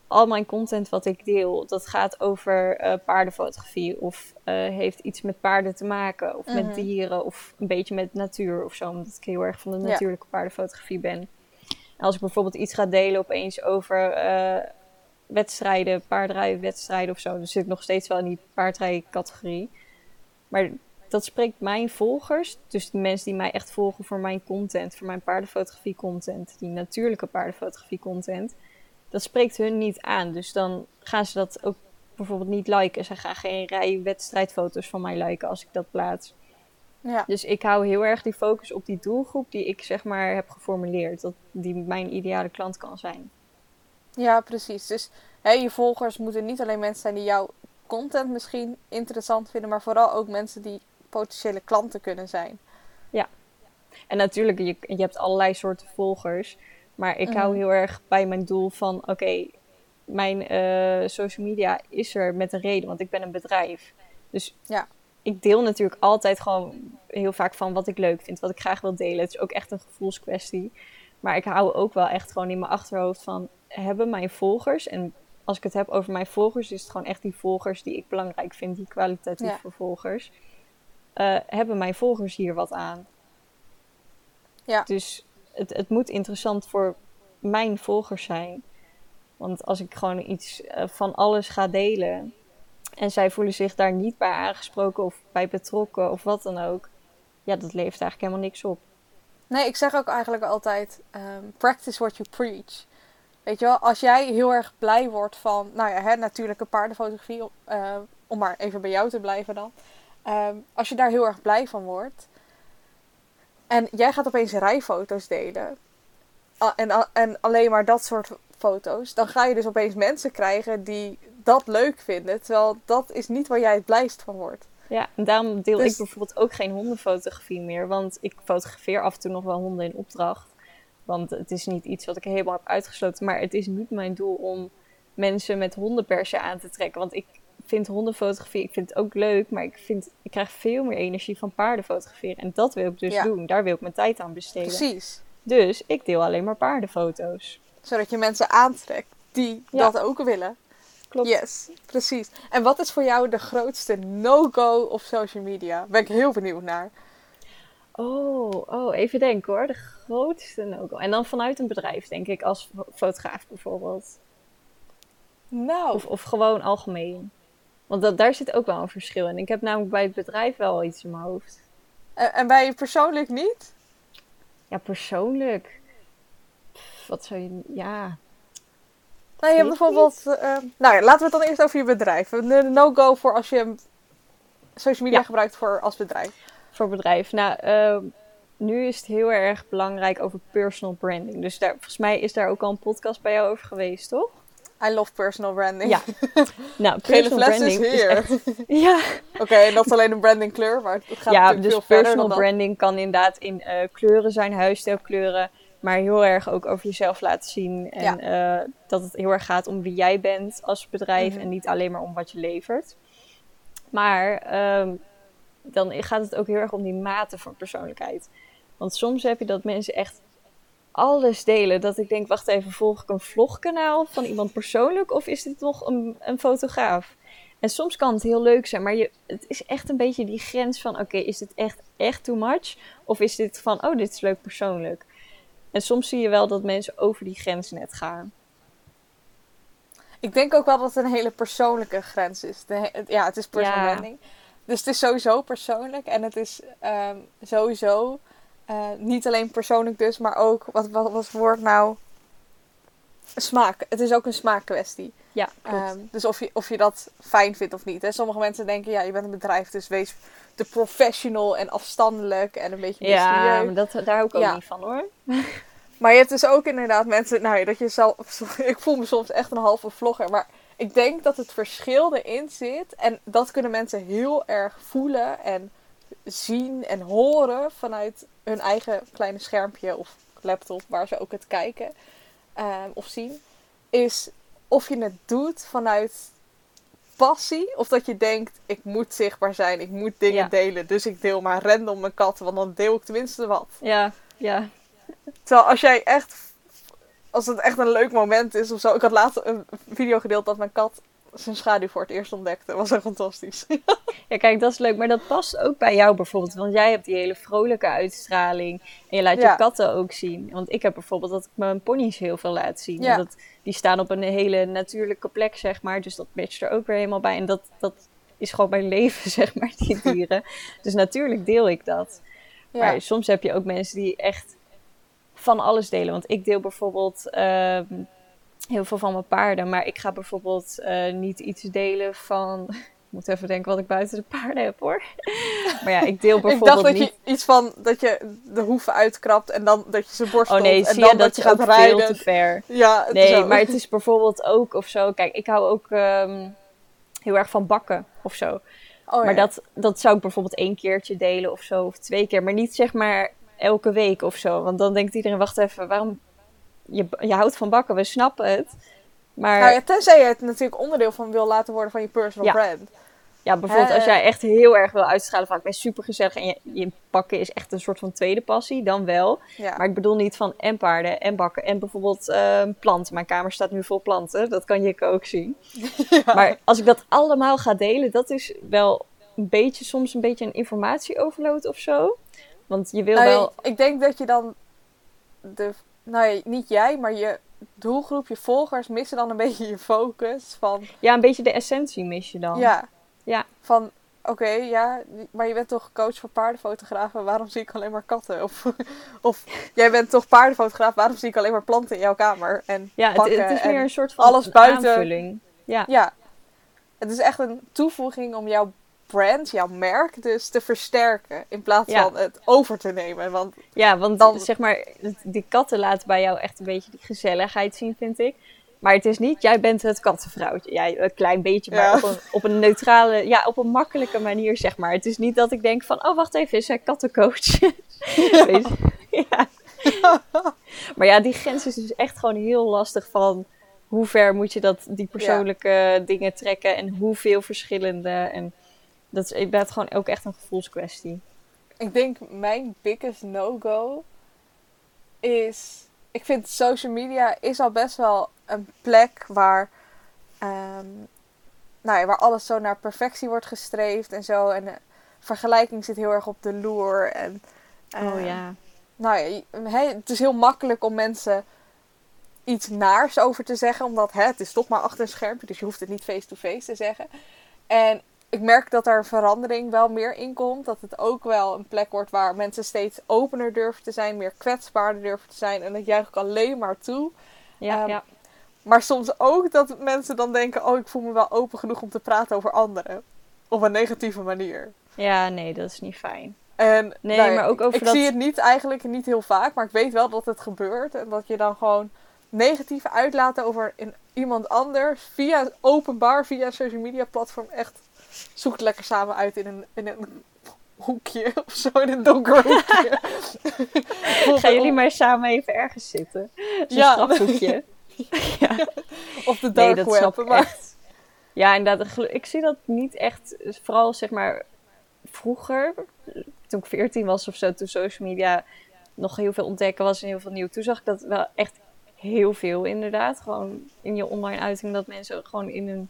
al mijn content wat ik deel, dat gaat over uh, paardenfotografie of uh, heeft iets met paarden te maken of met mhm. dieren of een beetje met natuur of zo, omdat ik heel erg van de natuurlijke paardenfotografie ben. En als ik bijvoorbeeld iets ga delen opeens over uh, wedstrijden, paardrijwedstrijden of zo, dan zit ik nog steeds wel in die paardrijcategorie. Maar dat spreekt mijn volgers, dus de mensen die mij echt volgen voor mijn content, voor mijn paardenfotografie content, die natuurlijke paardenfotografie content, dat spreekt hun niet aan. Dus dan gaan ze dat ook bijvoorbeeld niet liken. Ze gaan geen rij wedstrijdfoto's van mij liken als ik dat plaats. Ja. Dus ik hou heel erg die focus op die doelgroep die ik zeg maar heb geformuleerd. Dat die mijn ideale klant kan zijn. Ja, precies. Dus hè, je volgers moeten niet alleen mensen zijn die jouw content misschien interessant vinden, maar vooral ook mensen die potentiële klanten kunnen zijn. Ja. En natuurlijk, je, je hebt allerlei soorten volgers. Maar ik hou mhm. heel erg bij mijn doel van: oké, mijn uh, social media is er met een reden, want ik ben een bedrijf. Dus ja. ik deel natuurlijk altijd gewoon heel vaak van wat ik leuk vind, wat ik graag wil delen. Het is ook echt een gevoelskwestie. Maar ik hou ook wel echt gewoon in mijn achterhoofd van: hebben mijn volgers, en als ik het heb over mijn volgers, is het gewoon echt die volgers die ik belangrijk vind, die kwalitatieve ja. volgers. Uh, hebben mijn volgers hier wat aan? Ja. Dus het, het moet interessant voor mijn volgers zijn. Want als ik gewoon iets uh, van alles ga delen en zij voelen zich daar niet bij aangesproken of bij betrokken of wat dan ook, ja, dat levert eigenlijk helemaal niks op. Nee, ik zeg ook eigenlijk altijd: um, practice what you preach. Weet je wel, als jij heel erg blij wordt van, nou ja, hè, natuurlijke paardenfotografie, uh, om maar even bij jou te blijven dan. Um, als je daar heel erg blij van wordt, en jij gaat opeens rijfoto's delen. En, en alleen maar dat soort foto's. Dan ga je dus opeens mensen krijgen die dat leuk vinden. Terwijl dat is niet waar jij het blijst van wordt. Ja, en daarom deel ik dus- bijvoorbeeld ook geen hondenfotografie meer. Want ik fotografeer af en toe nog wel honden in opdracht. Want het is niet iets wat ik helemaal heb uitgesloten. Maar het is niet mijn doel om mensen met hondenpersen aan te trekken. Want ik vind hondenfotografie, ik vind het ook leuk, maar ik, vind, ik krijg veel meer energie van paarden fotograferen. En dat wil ik dus doen. Daar wil ik mijn tijd aan besteden. Precies. Dus ik deel alleen maar paardenfoto's. Zodat je mensen aantrekt die dat ook willen. Klopt. Yes, precies. En wat is voor jou de grootste no-go op social media? Ben ik heel benieuwd naar. Oh, oh, even denken hoor. De grootste no-go. En dan vanuit een bedrijf, denk ik, als fotograaf bijvoorbeeld. Nou. Of, of gewoon algemeen. Want dat, daar zit ook wel een verschil in. Ik heb namelijk bij het bedrijf wel iets in mijn hoofd. En, en bij je persoonlijk niet? Ja, persoonlijk. wat zou je. Ja. Nou, je hebt bijvoorbeeld. Uh, nou ja, laten we het dan eerst over je bedrijf. Een no-go voor als je social media gebruikt voor als bedrijf. Voor bedrijf. Nou, uh, nu is het heel erg belangrijk over personal branding. Dus daar, volgens mij is daar ook al een podcast bij jou over geweest, toch? I love personal branding. Ja. Nou, personal branding is hier. ja. Oké, en dat is alleen een branding kleur, maar het gaat ja, dus veel personal branding kan inderdaad in uh, kleuren zijn, huisstijlkleuren, maar heel erg ook over jezelf laten zien. En ja. uh, dat het heel erg gaat om wie jij bent als bedrijf mhm. en niet alleen maar om wat je levert. Maar um, dan gaat het ook heel erg om die mate van persoonlijkheid. Want soms heb je dat mensen echt alles delen. Dat ik denk, wacht even, volg ik een vlogkanaal van iemand persoonlijk of is dit nog een, een fotograaf? En soms kan het heel leuk zijn, maar je, het is echt een beetje die grens van: oké, is dit echt, echt too much? Of is dit van: oh, dit is leuk persoonlijk? En soms zie je wel dat mensen over die grens net gaan. Ik denk ook wel dat het een hele persoonlijke grens is. De, ja, het is personal ja. branding. Dus het is sowieso persoonlijk en het is um, sowieso uh, niet alleen persoonlijk dus, maar ook, wat, wat woord nou? smaak. Het is ook een smaakkwestie. Ja. Um, dus of je, of je dat fijn vindt of niet. Hè? Sommige mensen denken, ja, je bent een bedrijf, dus wees de professional en afstandelijk en een beetje mysterieus. Ja, maar dat, daar hou ik ook ja. niet van hoor. Maar je hebt dus ook inderdaad mensen, nou ja, dat je zelf, ik voel me soms echt een halve vlogger, maar ik denk dat het verschil erin zit en dat kunnen mensen heel erg voelen en zien en horen vanuit hun eigen kleine schermpje of laptop, waar ze ook het kijken um, of zien, is of je het doet vanuit passie of dat je denkt, ik moet zichtbaar zijn, ik moet dingen delen, dus ik deel maar random mijn kat, want dan deel ik tenminste wat. Ja, ja. Terwijl als jij echt, als het echt een leuk moment is of zo, ik had laatst een video gedeeld dat mijn kat zijn schaduw voor het eerst ontdekte. Dat was echt fantastisch. ja, kijk, dat is leuk. Maar dat past ook bij jou bijvoorbeeld. Want jij hebt die hele vrolijke uitstraling. En je laat je katten ook zien. Want ik heb bijvoorbeeld dat ik mijn ponies heel veel laat zien. Ja. Dat, die staan op een hele natuurlijke plek, zeg maar. Dus dat matcht er ook weer helemaal bij. En dat, dat is gewoon mijn leven, zeg maar, die dieren. dus natuurlijk deel ik dat. Ja. Maar soms heb je ook mensen die echt van alles delen. Want ik deel bijvoorbeeld... Uh, heel veel van mijn paarden. Maar ik ga bijvoorbeeld uh, niet iets delen van. Ik moet even denken wat ik buiten de paarden heb hoor. maar ja, ik deel bijvoorbeeld. ik dacht dat je iets van dat je de hoeven uitkrapt en dan dat je ze borstelt. Oh nee, en zie dan je, dat, je gaat rijden. veel te ver. Ja, het nee, ook. maar het is bijvoorbeeld ook of zo. Kijk, ik hou ook um, heel erg van bakken of zo. Oh, maar dat, dat zou ik bijvoorbeeld één keertje delen of zo, of twee keer. Maar niet zeg maar elke week of zo. Want dan denkt iedereen, wacht even, waarom... Je, je houdt van bakken, we snappen het. Maar Nou ja, tenzij je het natuurlijk onderdeel van wil laten worden van je personal Ja. brand. ja, bijvoorbeeld als jij echt heel erg wil uitstralen van ik ben super gezellig en je, je bakken is echt een soort van tweede passie, dan wel. Ja. Maar ik bedoel niet van en paarden en bakken en bijvoorbeeld ehm, planten. Mijn kamer staat nu vol planten, dat kan je ook zien. Maar als ik dat allemaal ga delen, dat is wel een beetje, soms een beetje een informatieoverload of zo. Want je wil Nou, wel... ik denk dat je dan de, nou niet jij, maar je doelgroep, je volgers missen dan een beetje je focus van, Ja, een beetje de essentie mis je dan. ja, Ja. van, oké, ja, maar je bent toch coach voor paardenfotografen, waarom zie ik alleen maar katten? Of, of jij bent toch paardenfotograaf, waarom zie ik alleen maar planten in jouw kamer? En Ja, het, is meer een soort van alles buiten. aanvulling. Ja. Ja, het is echt een toevoeging om jouw brand, jouw merk dus te versterken in plaats Ja. van het over te nemen. Want Ja, want Dan- zeg maar, die katten laten bij jou echt een beetje die gezelligheid zien, vind ik. Maar het is niet, jij bent het kattenvrouwtje. Jij een klein beetje, maar Ja. op, een, op een neutrale, ja, op een makkelijke manier, zeg maar. Het is niet dat ik denk van, oh, wacht even, is hij kattencoach? Ja. Maar ja, die grens is dus echt gewoon heel lastig van hoe ver moet je dat, die persoonlijke dingen trekken en hoeveel verschillende. En dat is inderdaad gewoon ook echt een gevoelskwestie. ik denk mijn biggest no-go is... Ik vind social media is al best wel een plek waar... ehm, nou ja, waar alles zo naar perfectie wordt gestreefd en zo. En de vergelijking zit heel erg op de loer. En, Oh ehm, Nou ja, je- hè, het is heel makkelijk om mensen iets naars over te zeggen. Omdat hè, het is toch maar achter een schermpje. Dus je hoeft het niet face-to-face te zeggen. En ik merk dat er verandering wel meer in komt. Dat het ook wel een plek wordt waar mensen steeds opener durven te zijn. Meer kwetsbaarder durven te zijn. En dat juich ik alleen maar toe. Ja, Ehm, ja. Maar soms ook dat mensen dan denken... Oh, ik voel me wel open genoeg om te praten over anderen. Op een negatieve manier. ja, nee, dat is niet fijn. En, Nee, nou maar ook over ik dat- zie het niet eigenlijk niet heel vaak, maar ik weet wel dat het gebeurt. En dat je dan gewoon negatief uitlaten over in iemand anders via openbaar, via social media platform. Echt zoek het lekker samen uit in een, in een hoekje of zo, in een donker hoekje. Gaan jullie maar samen even ergens zitten? Zo'n Ja. strafhoekje. ja. Op de Nee, dark dat web. ik maar- echt. Ja, inderdaad. Ik zie dat niet echt, vooral zeg maar vroeger, toen ik 14 was of zo, toen social media nog heel veel ontdekken was en heel veel nieuw. Toen zag ik dat wel echt heel veel inderdaad. Gewoon in je online uiting dat mensen gewoon in hun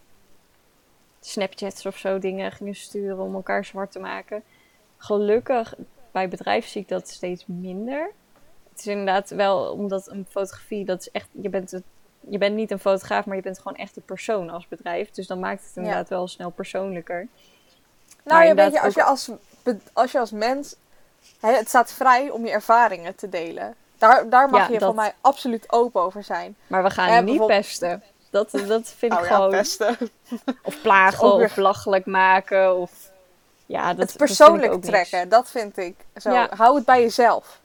Snapchats of zo dingen gingen sturen om elkaar zwart te maken. Gelukkig bij bedrijf zie ik dat steeds minder. Het is inderdaad wel omdat een fotografie, dat is echt, je bent, het, je bent niet een fotograaf, maar je bent gewoon echt die persoon als bedrijf. Dus dan maakt het inderdaad wel snel persoonlijker. Nou, ja, weet je, als je als, je als mens... Hè, het staat vrij om je ervaringen te delen. Daar, daar mag je van mij absoluut open over zijn. Maar we gaan niet pesten. Dat, dat vind ik oh, gewoon... pesten. Of plagen, of belachelijk maken, of... Ja, dat, het persoonlijk trekken, dat vind ik zo. Hou het bij jezelf.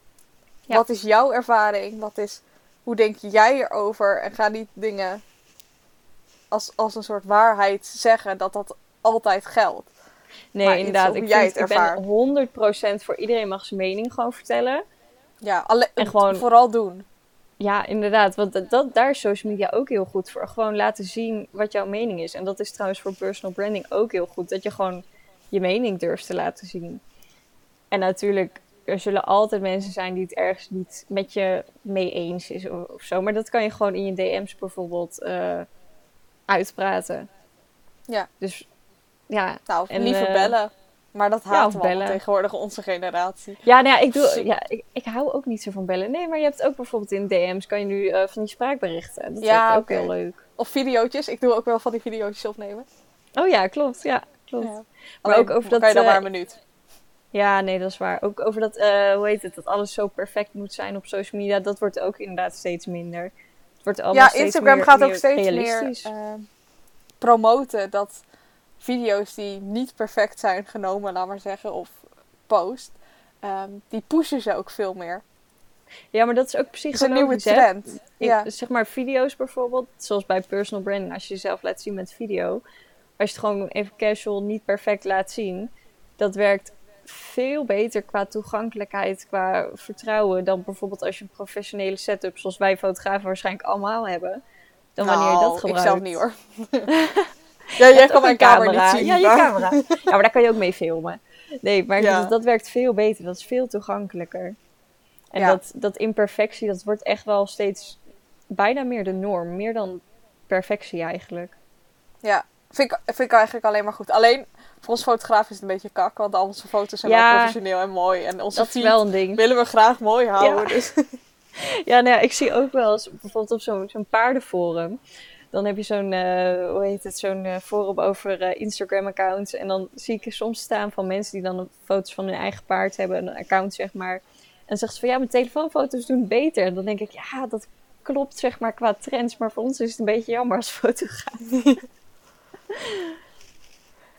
Wat is jouw ervaring? Wat is, hoe denk jij erover? En ga niet dingen als, als een soort waarheid zeggen dat dat altijd geldt. Nee, inderdaad. Ik, vind, ik ben 100% voor iedereen mag zijn mening gewoon vertellen. Ja, alle, en gewoon vooral doen. Ja, inderdaad. Want dat, daar is social media ook heel goed voor. Gewoon laten zien wat jouw mening is. En dat is trouwens voor personal branding ook heel goed. Dat je gewoon je mening durft te laten zien. En natuurlijk, er zullen altijd mensen zijn die het ergens niet met je mee eens is of, zo. Maar dat kan je gewoon in je DM's bijvoorbeeld uh, uitpraten. Ja. Dus ja. Nou, en, liever uh, bellen. Maar dat haat ja, bellen. tegenwoordig onze generatie. Ja, nou ja, ik, doe, ja ik, ik hou ook niet zo van bellen. Nee, maar je hebt ook bijvoorbeeld in DM's kan je nu uh, van die spraakberichten. Dat ja, is ook heel leuk. Of videootjes. Ik doe ook wel van die videootjes opnemen. Oh ja, klopt. Ja, klopt. Ja. Maar ook over dat... Kan je dan maar een minuut. Ja, nee, dat is waar. Ook over dat, uh, hoe heet het, dat alles zo perfect moet zijn op social media. Dat wordt ook inderdaad steeds minder. Het wordt allemaal ja, Instagram gaat ook steeds meer promoten dat video's die niet perfect zijn genomen, laat maar zeggen, of post, um, die pushen ze ook veel meer. Ja, maar dat is ook is een nieuwe trend. Ja. Zeg maar video's bijvoorbeeld, zoals bij personal branding, als je jezelf laat zien met video. Als je het gewoon even casual niet perfect laat zien, dat werkt veel beter qua toegankelijkheid, qua vertrouwen dan bijvoorbeeld als je een professionele setup, zoals wij fotografen waarschijnlijk allemaal hebben, dan wanneer je dat gebruikt. Nou, ik zelf niet hoor. ja, jij kan mijn camera. niet zien. Ja, je camera. Ja, maar daar kan je ook mee filmen. Nee, maar dat, dat, werkt veel beter. Dat is veel toegankelijker. En dat, dat imperfectie, dat wordt echt wel steeds bijna meer de norm. Meer dan perfectie eigenlijk. Ja, vind ik, vind ik eigenlijk alleen maar goed. Alleen, voor ons fotograaf is het een beetje kak, want al onze foto's zijn wel professioneel en mooi. En onze dat is wel een ding. willen we graag mooi houden. Ja, dus. ja, nou ja, ik zie ook wel eens bijvoorbeeld op zo'n zo'n paardenforum. Dan heb je zo'n, uh, hoe heet het, zo'n uh, forum over uh, Instagram-accounts. En dan zie ik er soms staan van mensen die dan foto's van hun eigen paard hebben, een account zeg maar. En zegt ze van ja, mijn telefoonfoto's doen beter. En dan denk ik, ja, dat klopt zeg maar qua trends, maar voor ons is het een beetje jammer als fotograaf.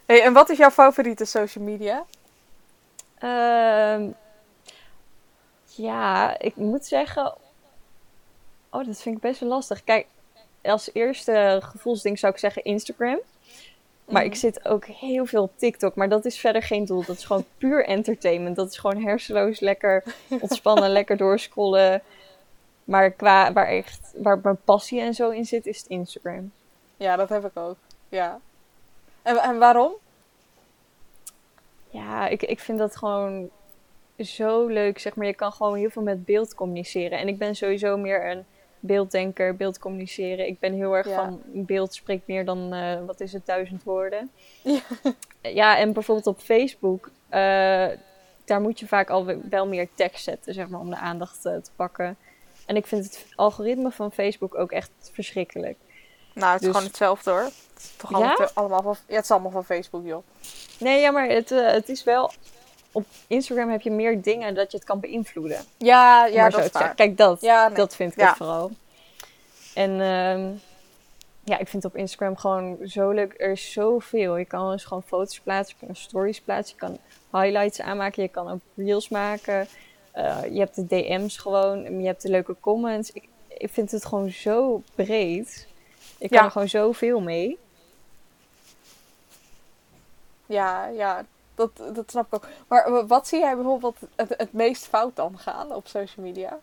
Hey, en wat is jouw favoriete social media? Uh, ja, ik moet zeggen. Oh, dat vind ik best wel lastig. Kijk, als eerste gevoelsding zou ik zeggen Instagram. Maar ik mhm. zit ook heel veel op TikTok. Maar dat is verder geen doel. Dat is gewoon puur entertainment. Dat is gewoon hersenloos, lekker ontspannen, lekker doorscrollen. Maar qua waar, echt, waar mijn passie en zo in zit, is het Instagram. Ja, dat heb ik ook. Ja. En, en waarom? Ja, ik, ik vind dat gewoon zo leuk. Zeg maar, je kan gewoon heel veel met beeld communiceren. En ik ben sowieso meer een beelddenker, beeld communiceren. Ik ben heel erg van beeld spreekt meer dan, uh, wat is het, duizend woorden. Ja, ja en bijvoorbeeld op Facebook, uh, daar moet je vaak al wel meer tekst zetten, zeg maar, om de aandacht uh, te pakken. En ik vind het algoritme van Facebook ook echt verschrikkelijk. Nou, het is dus gewoon hetzelfde hoor. Het is toch allemaal, van, ja, het is allemaal van Facebook, joh. Nee, ja, maar het, het is wel... Op Instagram heb je meer dingen dat je het kan beïnvloeden. Ja, ja, dat is waar. Kijk, dat, nee. dat vind ik ja. vooral. En um, ja, ik vind het op Instagram gewoon zo leuk. Er is zoveel. Je kan dus gewoon foto's plaatsen, je kan stories plaatsen, je kan highlights aanmaken, je kan ook reels maken. Uh, je hebt de DM's gewoon, je hebt de leuke comments. Ik, ik vind het gewoon zo breed. Ik kan er gewoon zoveel mee. Ja, ja, dat, dat snap ik ook. Maar wat zie jij bijvoorbeeld het, het meest fout dan gaan op social media?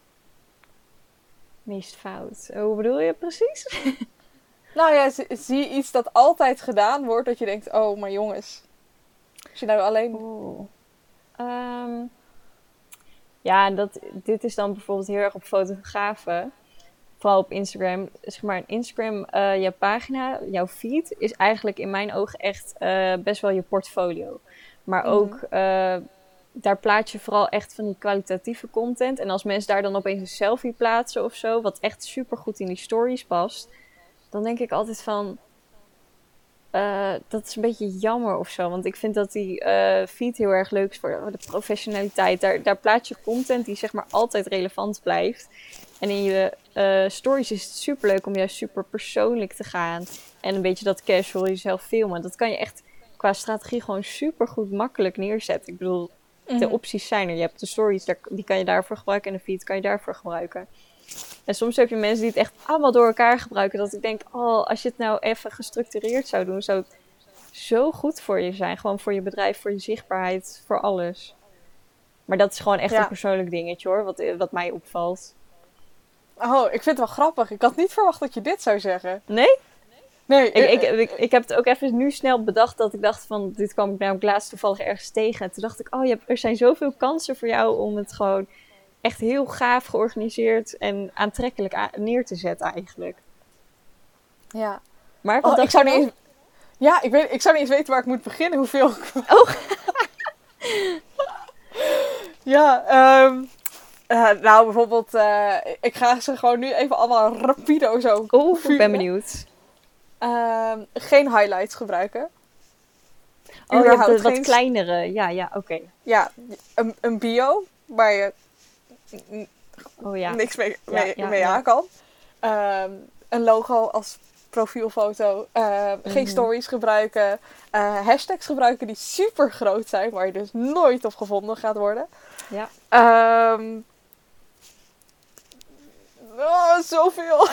Meest fout? Hoe bedoel je precies? nou ja, zie iets dat altijd gedaan wordt, dat je denkt, oh, maar jongens. Als je nou alleen... Um, ja, dat, dit is dan bijvoorbeeld heel erg op fotografen vooral op Instagram, zeg maar, Instagram, uh, jouw pagina, jouw feed, is eigenlijk in mijn ogen echt uh, best wel je portfolio. Maar mhm. ook, uh, daar plaats je vooral echt van die kwalitatieve content. En als mensen daar dan opeens een selfie plaatsen of zo, wat echt super goed in die stories past, dan denk ik altijd van, uh, dat is een beetje jammer of zo. Want ik vind dat die uh, feed heel erg leuk is voor de professionaliteit. Daar, daar plaats je content die zeg maar altijd relevant blijft. En in je uh, stories is het super leuk om juist super persoonlijk te gaan. En een beetje dat casual jezelf filmen. Dat kan je echt qua strategie gewoon super goed makkelijk neerzetten. Ik bedoel, de mhm. opties zijn er. Je hebt de stories, die kan je daarvoor gebruiken. En de feed kan je daarvoor gebruiken. En soms heb je mensen die het echt allemaal door elkaar gebruiken. Dat ik denk, oh, als je het nou even gestructureerd zou doen, zou het zo goed voor je zijn. Gewoon voor je bedrijf, voor je zichtbaarheid, voor alles. Maar dat is gewoon echt een persoonlijk dingetje hoor, wat, wat mij opvalt. Oh, ik vind het wel grappig. Ik had niet verwacht dat je dit zou zeggen. Nee? Nee. Ik, ik, ik, ik, heb het ook even nu snel bedacht dat ik dacht van, dit kwam ik namelijk laatst toevallig ergens tegen. En toen dacht ik, oh, je hebt, er zijn zoveel kansen voor jou om het gewoon echt heel gaaf georganiseerd en aantrekkelijk neer te zetten eigenlijk. Ja. Maar wat oh, ik zou niet eens... Ja, ik, weet, ik zou niet eens weten waar ik moet beginnen, hoeveel... Oh. ja, um, nou bijvoorbeeld, uh, ik ga ze gewoon nu even allemaal rapido zo Oeh, ik ben benieuwd. Uh, geen highlights gebruiken. Oh, je hebt wat kleinere. Ja, ja, oké. Ja, een, een bio waar je oh, ja. niks mee, mee, mee aan kan. Ehm, een logo als profielfoto. Uh, Geen mhm. stories gebruiken. Uh, hashtags gebruiken die super groot zijn, waar je dus nooit op gevonden gaat worden. Ja. Um, Oh, zoveel.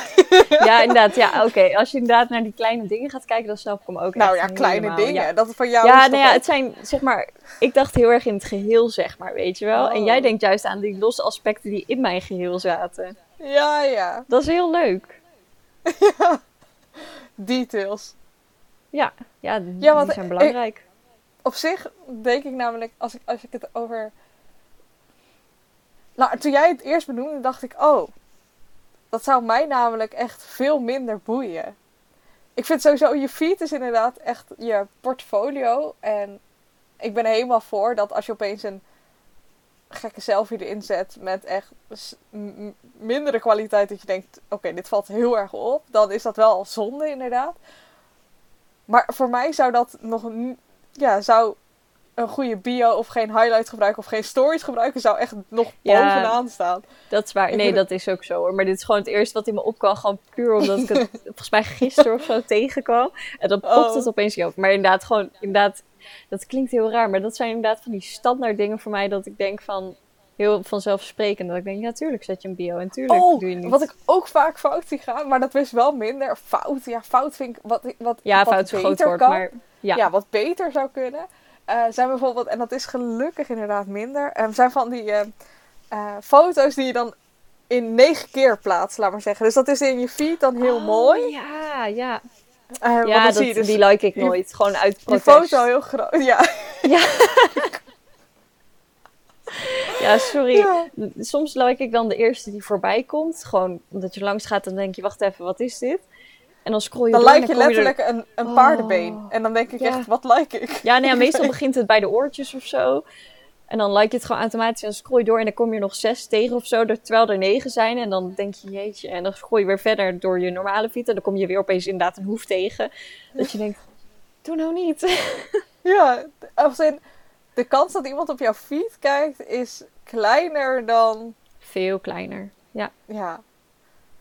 ja, inderdaad. Ja, oké. Als je inderdaad naar die kleine dingen gaat kijken, dan snap ik hem ook. Nou ja, kleine dingen. Ja. Dat van jou. Ja, nou ja, het zijn zeg maar. Ik dacht heel erg in het geheel, zeg maar, weet je wel. En jij oh. denkt juist aan die losse aspecten die in mijn geheel zaten. Ja, ja. Dat is heel leuk. ja. Details. Ja, ja, die, ja, die zijn belangrijk. op zich denk ik namelijk, als ik, als ik het over. Nou, toen jij het eerst benoemde, dacht ik, oh, dat zou mij namelijk echt veel minder boeien. Ik vind sowieso, je feed is inderdaad echt je portfolio. En ik ben helemaal voor dat als je opeens een gekke selfie erin zet met echt mindere kwaliteit, dat je denkt, oké, dit valt heel erg op, dan is dat wel zonde inderdaad. Maar voor mij zou dat nog, ja, zou een goede bio of geen highlight gebruiken of geen stories gebruiken, zou echt nog bovenaan staan. Dat is waar. nee, dat is ook zo hoor. Maar dit is gewoon het eerste wat in me opkwam. Gewoon puur omdat ik het volgens mij gisteren of zo tegenkwam. En dan popt het oh. opeens op. Maar inderdaad, gewoon, inderdaad, dat klinkt heel raar. Maar dat zijn inderdaad van die standaard dingen voor mij dat ik denk van heel vanzelfsprekend. Dat ik denk, ja, tuurlijk zet je een bio en tuurlijk oh, doe je niet. Wat ik ook vaak fout zie gaan, maar dat is wel minder. Fout, ja, fout vind ik wat, wat, ja, wat fout is groot woord, maar ja. ja, wat beter zou kunnen. Uh, zijn bijvoorbeeld, en dat is gelukkig inderdaad minder, uh, zijn van die uh, foto's die je dan in negen keer plaatst, laat maar zeggen. Dus dat is in je feed dan heel oh, mooi. Ja, ja. ja, dat, dus die like ik nooit. gewoon uit protest. Die foto heel groot, ja. Ja. ja, sorry. Soms like ik dan de eerste die voorbij komt. Gewoon omdat je langs gaat en dan denk je, wacht even, wat is dit? En dan scroll je dan like je letterlijk een, een oh. paardenbeen. En dan denk ik echt, wat like ik? Ja, nee, meestal begint het bij de oortjes of zo. En dan like je het gewoon automatisch en dan scroll je door en dan kom je nog zes tegen of zo, terwijl er negen zijn. En dan denk je, jeetje. En dan scroll je weer verder door je normale feed en dan kom je weer opeens inderdaad een hoef tegen. Dat je denkt, doe nou niet. Ja, als in, de kans dat iemand op jouw feed kijkt is kleiner dan... Veel kleiner, ja. Ja,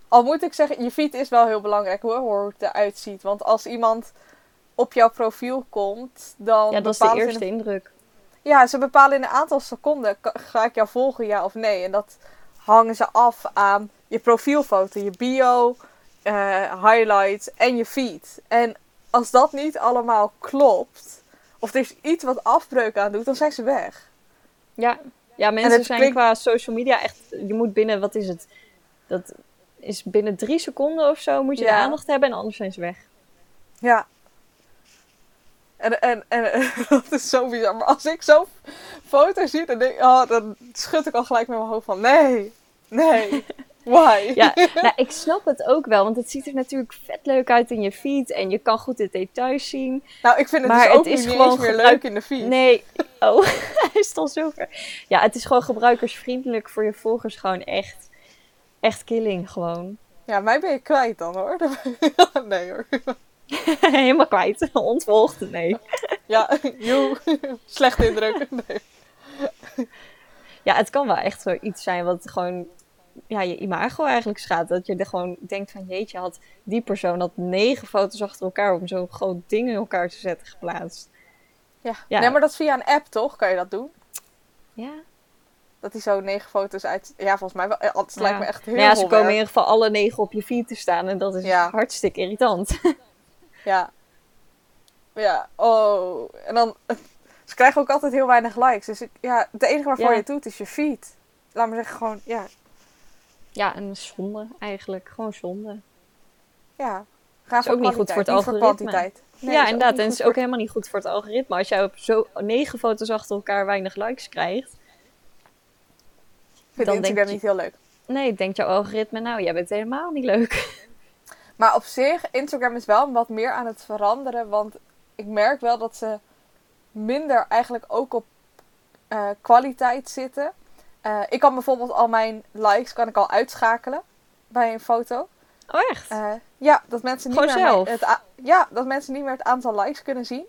al moet ik zeggen, je feed is wel heel belangrijk hoor, hoe het eruit ziet. Want als iemand op jouw profiel komt, dan. Ja, dat is de eerste indruk. Ja, ze bepalen in een aantal seconden: ga ik jou volgen, ja of nee? En dat hangen ze af aan je profielfoto, je bio, uh, highlights en je feed. En als dat niet allemaal klopt, of er is iets wat afbreuk aan doet, dan zijn ze weg. Ja, ja mensen zijn qua social media echt. Je moet binnen, wat is het? Dat is binnen drie seconden of zo moet je de aandacht hebben en anders zijn ze weg. Ja. En, en, en, dat is zo bizar. Maar als ik zo'n foto zie, dan, denk, oh, dan schud ik al gelijk met mijn hoofd van nee, nee. Why? ja, nou, ik snap het ook wel, want het ziet er natuurlijk vet leuk uit in je feed en je kan goed de details zien. Nou, ik vind het maar dus ook het is niet gewoon meer leuk in de feed. Nee, oh, hij is al zover. Ja, het is gewoon gebruikersvriendelijk voor je volgers gewoon echt echt killing gewoon. Ja, mij ben je kwijt dan hoor. nee hoor. Helemaal kwijt. Ontvolgd, nee. Ja, joe. Slechte indruk. Nee. Ja, het kan wel echt zoiets zijn wat gewoon ja, je imago eigenlijk schaadt. Dat je er gewoon denkt van jeetje, had die persoon dat negen foto's achter elkaar om zo'n groot ding in elkaar te zetten geplaatst. Ja. ja. Nee, maar dat is via een app toch? Kan je dat doen? Ja. Dat hij zo negen foto's uit... Ja, volgens mij wel. Het lijkt me echt heel Ja, ze komen in ieder geval alle negen op je feed te staan. En dat is hartstikke irritant. ja. Ja, oh. En dan... Ze krijgen ook altijd heel weinig likes. Dus ik, ja, het enige waarvoor je het doet is je feed. Laat me zeggen, gewoon, ja. Ja, en zonde eigenlijk. Gewoon zonde. Ja. Ga is ook niet goed voor het algoritme. Nee, ja, inderdaad. En het is ook helemaal niet goed voor het algoritme. Als jij op zo negen foto's achter elkaar weinig likes krijgt. Vind dan Instagram denk je... niet heel leuk. Nee, denkt jouw algoritme, nou, jij bent helemaal niet leuk. Maar op zich, Instagram is wel wat meer aan het veranderen. Want ik merk wel dat ze minder eigenlijk ook op uh, kwaliteit zitten. Uh, ik kan bijvoorbeeld al mijn likes kan ik al uitschakelen bij een foto. Oh echt? Uh, ja, dat mensen niet meer het ja, dat mensen niet meer het aantal likes kunnen zien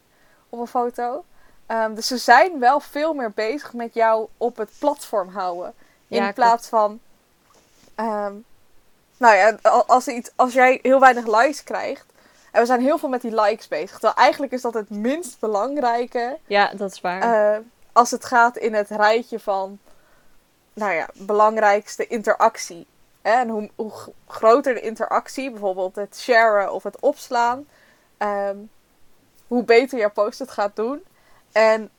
op een foto. Um, dus ze zijn wel veel meer bezig met jou op het platform houden. In plaats van. Um, nou ja, als, iets, als jij heel weinig likes krijgt. En we zijn heel veel met die likes bezig. Terwijl eigenlijk is dat het minst belangrijke. Ja, dat is waar. Uh, als het gaat in het rijtje van. Nou ja, belangrijkste interactie. En hoe, hoe groter de interactie, bijvoorbeeld het sharen of het opslaan, um, hoe beter je post het gaat doen. En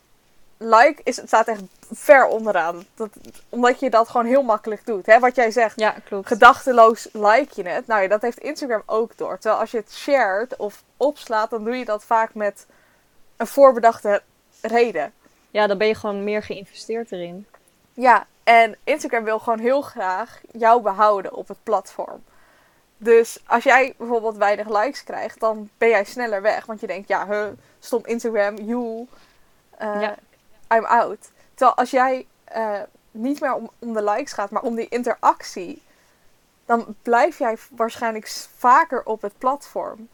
like is, het staat echt ver onderaan. Dat, omdat je dat gewoon heel makkelijk doet. Hè? Wat jij zegt, ja, klopt. gedachteloos like je het. Nou ja, dat heeft Instagram ook door. Terwijl als je het shared of opslaat, dan doe je dat vaak met een voorbedachte reden. Ja, dan ben je gewoon meer geïnvesteerd erin. Ja, en Instagram wil gewoon heel graag jou behouden op het platform. Dus als jij bijvoorbeeld weinig likes krijgt, dan ben jij sneller weg. Want je denkt, ja, huh, stom Instagram, you, uh, ja. I'm out. Terwijl als jij uh, niet meer om, om de likes gaat, maar om die interactie, dan blijf jij waarschijnlijk vaker op het platform.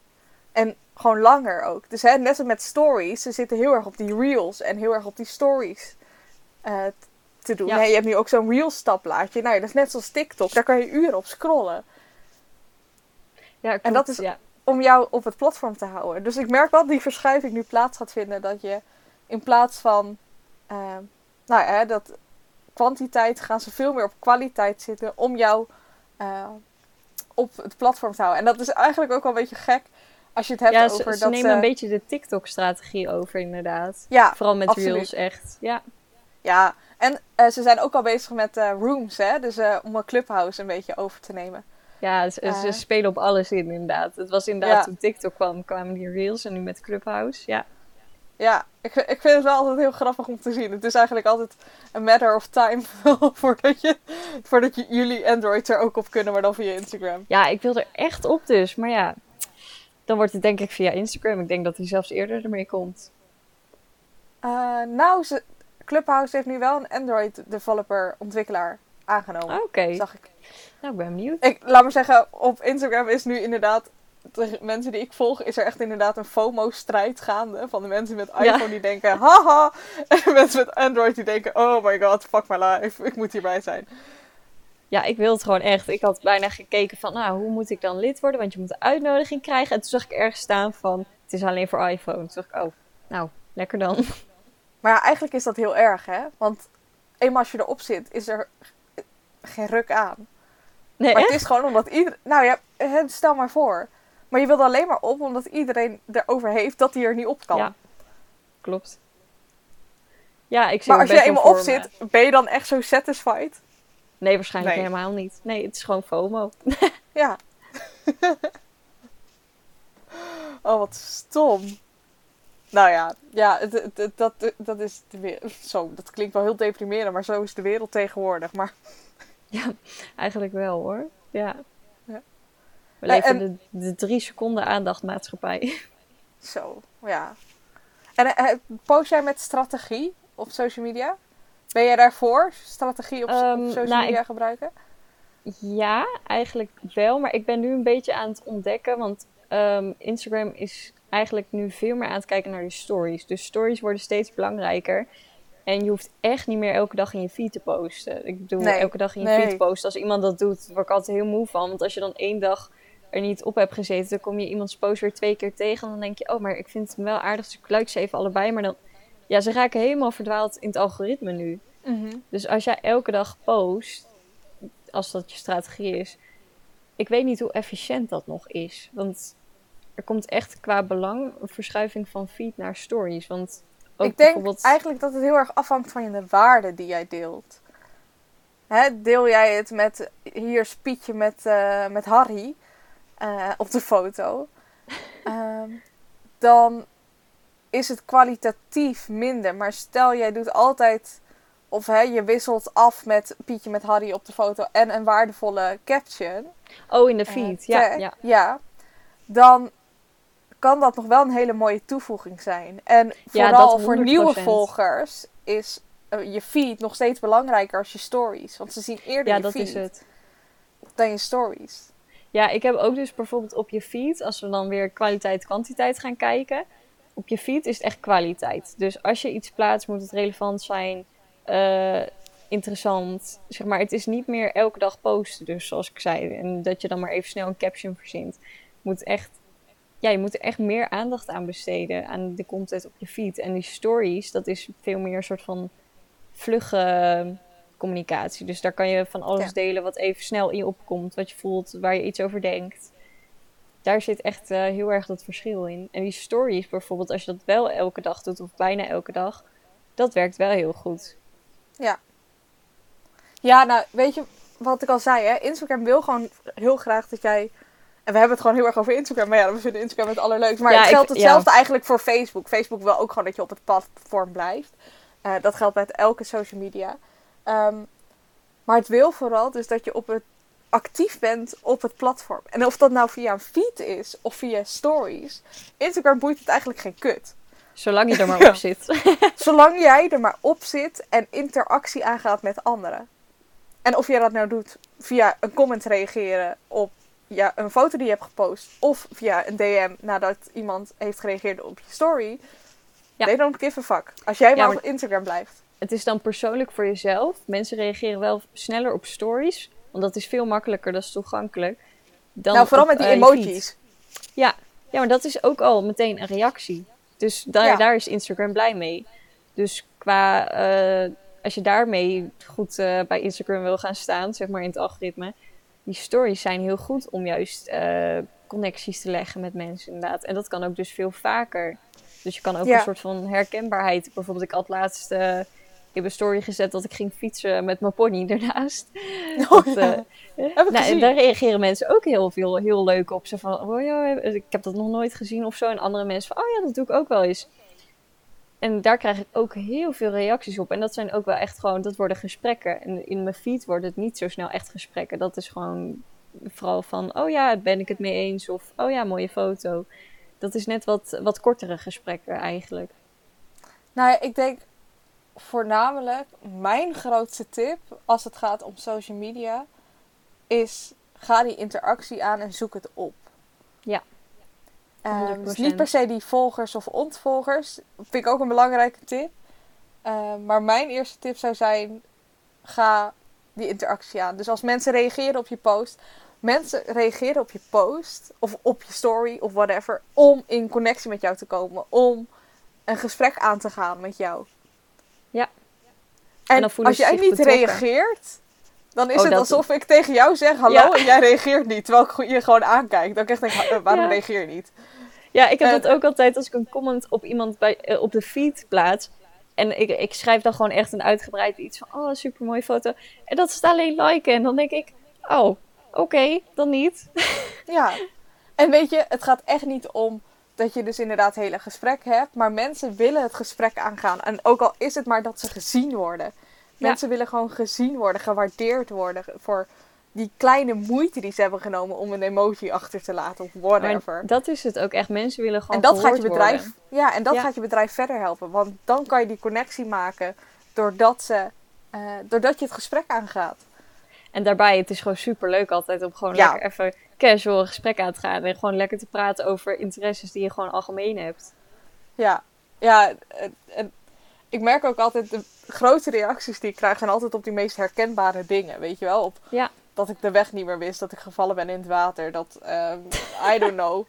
En gewoon langer ook. Dus hè, net als met stories, ze zitten heel erg op die reels en heel erg op die stories uh, te doen. Ja. je hebt nu ook zo'n reels stapplaatje. Nou ja, dat is net zoals TikTok. Daar kan je uren op scrollen. Ja, en dat is ja. om jou op het platform te houden. Dus ik merk wel dat die verschuiving nu plaats gaat vinden. Dat je in plaats van, uh, nou ja, dat kwantiteit gaan ze veel meer op kwaliteit zitten om jou uh, op het platform te houden. En dat is eigenlijk ook wel een beetje gek als je het hebt ja, over ze, dat ze nemen een beetje de TikTok-strategie over, inderdaad. Ja, Vooral met absoluut. reels, echt. Ja. Ja, en uh, ze zijn ook al bezig met uh, rooms, hè? Dus uh, om een clubhouse een beetje over te nemen. Ja, ze, ze spelen op alles in, inderdaad. Het was inderdaad ja. toen TikTok kwam, kwamen die reels en nu met Clubhouse, ja. Ja, ik, ik vind het wel altijd heel grappig om te zien. Het is eigenlijk altijd een matter of time voordat, je, voordat je, jullie Android er ook op kunnen, maar dan via Instagram. Ja, ik wil er echt op dus. Maar ja, dan wordt het denk ik via Instagram. Ik denk dat hij zelfs eerder ermee komt. Uh, nou, ze, Clubhouse heeft nu wel een Android developer ontwikkelaar aangenomen. Oké. Okay. Zag ik. Nou, ik ben benieuwd. Ik, laat maar zeggen, op Instagram is nu inderdaad de mensen die ik volg, is er echt inderdaad een FOMO-strijd gaande. Van de mensen met iPhone ja. die denken, haha. En de mensen met Android die denken, oh my god, fuck my life. Ik moet hierbij zijn. Ja, ik wil het gewoon echt. Ik had bijna gekeken van, nou, hoe moet ik dan lid worden? Want je moet een uitnodiging krijgen. En toen zag ik ergens staan van, het is alleen voor iPhone. Toen dacht ik, oh, nou, lekker dan. Maar ja, eigenlijk is dat heel erg, hè? Want eenmaal als je erop zit, is er geen ruk aan. Nee, maar echt? het is gewoon omdat iedereen... Nou ja, stel maar voor. Maar je wilt alleen maar op omdat iedereen erover heeft dat hij er niet op kan. Ja, klopt. Ja, ik zie Maar als je eenmaal op zit, ben je dan echt zo satisfied? Nee, waarschijnlijk nee. helemaal niet. Nee, het is gewoon FOMO. ja. oh, wat stom. Nou ja, ja het, het, het, dat, dat is de wereld. Zo, dat klinkt wel heel deprimerend, maar zo is de wereld tegenwoordig. Maar... Ja, eigenlijk wel hoor. Ja. We leven en, de, de drie seconden aandachtmaatschappij. Zo, ja. En uh, post jij met strategie op social media? Ben jij daarvoor? Strategie op, um, op social nou, media ik, gebruiken? Ja, eigenlijk wel. Maar ik ben nu een beetje aan het ontdekken. Want ehm, Instagram is eigenlijk nu veel meer aan het kijken naar de stories. Dus stories worden steeds belangrijker. En je hoeft echt niet meer elke dag in je feed te posten. Ik bedoel, elke dag in je feed posten. Als iemand dat doet, word ik altijd heel moe van. Want als je dan één dag er niet op hebt gezeten, dan kom je iemands post weer twee keer tegen. En dan denk je, oh, maar ik vind het wel aardig, dus ik like ze even allebei. Maar dan, ja, ze raken helemaal verdwaald in het algoritme nu. Mhm. Dus als jij elke dag post, als dat je strategie is, ik weet niet hoe efficiënt dat nog is. Want er komt echt qua belang een verschuiving van feed naar stories. Want ik denk eigenlijk dat het heel erg afhangt van de waarde die jij deelt. Hè, deel jij het met hier spietje met, uh, met Harry uh, op de foto, ehm, dan is het kwalitatief minder. Maar stel jij doet altijd of hè, je wisselt af met Pietje met Harry op de foto en een waardevolle caption. Oh, in de feed, uh, ja, ja. Ja, dan kan dat nog wel een hele mooie toevoeging zijn. En vooral voor nieuwe volgers is uh, je feed nog steeds belangrijker als je stories. Want ze zien eerder ja, je dat feed is het. dan je stories. Ja, ik heb ook dus bijvoorbeeld op je feed, als we dan weer kwaliteit-kwantiteit gaan kijken. Op je feed is het echt kwaliteit. Dus als je iets plaatst, moet het relevant zijn, uh, interessant. Zeg maar, het is niet meer elke dag posten, dus zoals ik zei. En dat je dan maar even snel een caption verzint. Moet echt ja, je moet er echt meer aandacht aan besteden. Aan de content op je feed. En die stories, dat is veel meer een soort van vlugge communicatie. Dus daar kan je van alles delen wat even snel in je opkomt. Wat je voelt, waar je iets over denkt. Daar zit echt uh, heel erg dat verschil in. En die stories bijvoorbeeld, als je dat wel elke dag doet, of bijna elke dag, dat werkt wel heel goed. Ja. Ja, nou, weet je wat ik al zei, hè? Instagram wil gewoon heel graag dat jij en we hebben het gewoon heel erg over Instagram. Maar ja, we vinden Instagram het allerleukste. Maar het geldt hetzelfde eigenlijk voor Facebook. Facebook wil ook gewoon dat je op het platform blijft. Uh, dat geldt bij elke social media. Um, maar het wil vooral dus dat je op het, actief bent op het platform. En of dat nou via een feed is of via stories. Instagram boeit het eigenlijk geen kut. Zolang je er maar op zit. Zolang jij er maar op zit en interactie aangaat met anderen. En of je dat nou doet via een comment reageren op ja, een foto die je hebt gepost of via een DM nadat iemand heeft gereageerd op je story. Ja. They don't give a fuck. Als jij maar, op Instagram blijft. Het is dan persoonlijk voor jezelf. Mensen reageren wel sneller op stories. Want dat is veel makkelijker, dat is toegankelijk. Dan nou, vooral met die eh, emojis. Ja. ja, maar dat is ook al meteen een reactie. Dus daar, daar is Instagram blij mee. Dus qua, uh, als je daarmee goed uh, bij Instagram wil gaan staan, zeg maar in het algoritme, die stories zijn heel goed om juist uh, connecties te leggen met mensen inderdaad. En dat kan ook dus veel vaker. Dus je kan ook een soort van herkenbaarheid. Bijvoorbeeld, ik had laatst uh, heb een story gezet dat ik ging fietsen met mijn pony ernaast. Oh, dat, ja. uh, nou, en daar reageren mensen ook heel veel heel leuk op. Ze van, oh ja, ik heb dat nog nooit gezien of zo. En andere mensen van, oh ja, dat doe ik ook wel eens. En daar krijg ik ook heel veel reacties op. En dat zijn ook wel echt gewoon, dat worden gesprekken. En in mijn feed wordt het niet zo snel echt gesprekken. Dat is gewoon vooral van, oh ja, ben ik het mee eens? Of, oh ja, mooie foto. Dat is net wat, wat kortere gesprekken eigenlijk. Nou, ik denk voornamelijk mijn grootste tip als het gaat om social media is ga die interactie aan en zoek het op. Ja. Um, dus niet per se die volgers of ontvolgers. Vind ik ook een belangrijke tip. Ehm, maar mijn eerste tip zou zijn: ga die interactie aan. Dus als mensen reageren op je post, mensen reageren op je post of op je story of whatever, om in connectie met jou te komen, om een gesprek aan te gaan met jou. En, als jij niet reageert, dan is oh, het alsof ik tegen jou zeg hallo en jij reageert niet, terwijl ik je gewoon aankijk. Dan krijg ik denk, waarom reageer je niet? Ja, ik heb dat ook altijd als ik een comment op iemand bij, eh, op de feed plaats. En ik, ik schrijf dan gewoon echt een uitgebreid iets van, oh, super mooie foto. En dat staat alleen liken. En dan denk ik, oh, oké, dan niet. Ja, en weet je, het gaat echt niet om dat je dus inderdaad hele gesprek hebt. Maar mensen willen het gesprek aangaan. En ook al is het maar dat ze gezien worden. Mensen willen gewoon gezien worden, gewaardeerd worden voor die kleine moeite die ze hebben genomen om een emoji achter te laten of whatever. dat is het ook echt. Mensen willen gewoon. En dat gaat je bedrijf. Ja, en dat gaat je bedrijf verder helpen. Want dan kan je die connectie maken doordat, ze, uh, doordat je het gesprek aangaat. En daarbij, het is gewoon super leuk altijd om gewoon lekker even casual gesprek aan te gaan. En gewoon lekker te praten over interesses die je gewoon algemeen hebt. Ja, ja. En, ik merk ook altijd de grote reacties die ik krijg zijn altijd op die meest herkenbare dingen. Weet je wel? Op ja. dat ik de weg niet meer wist, dat ik gevallen ben in het water, dat um, I don't know.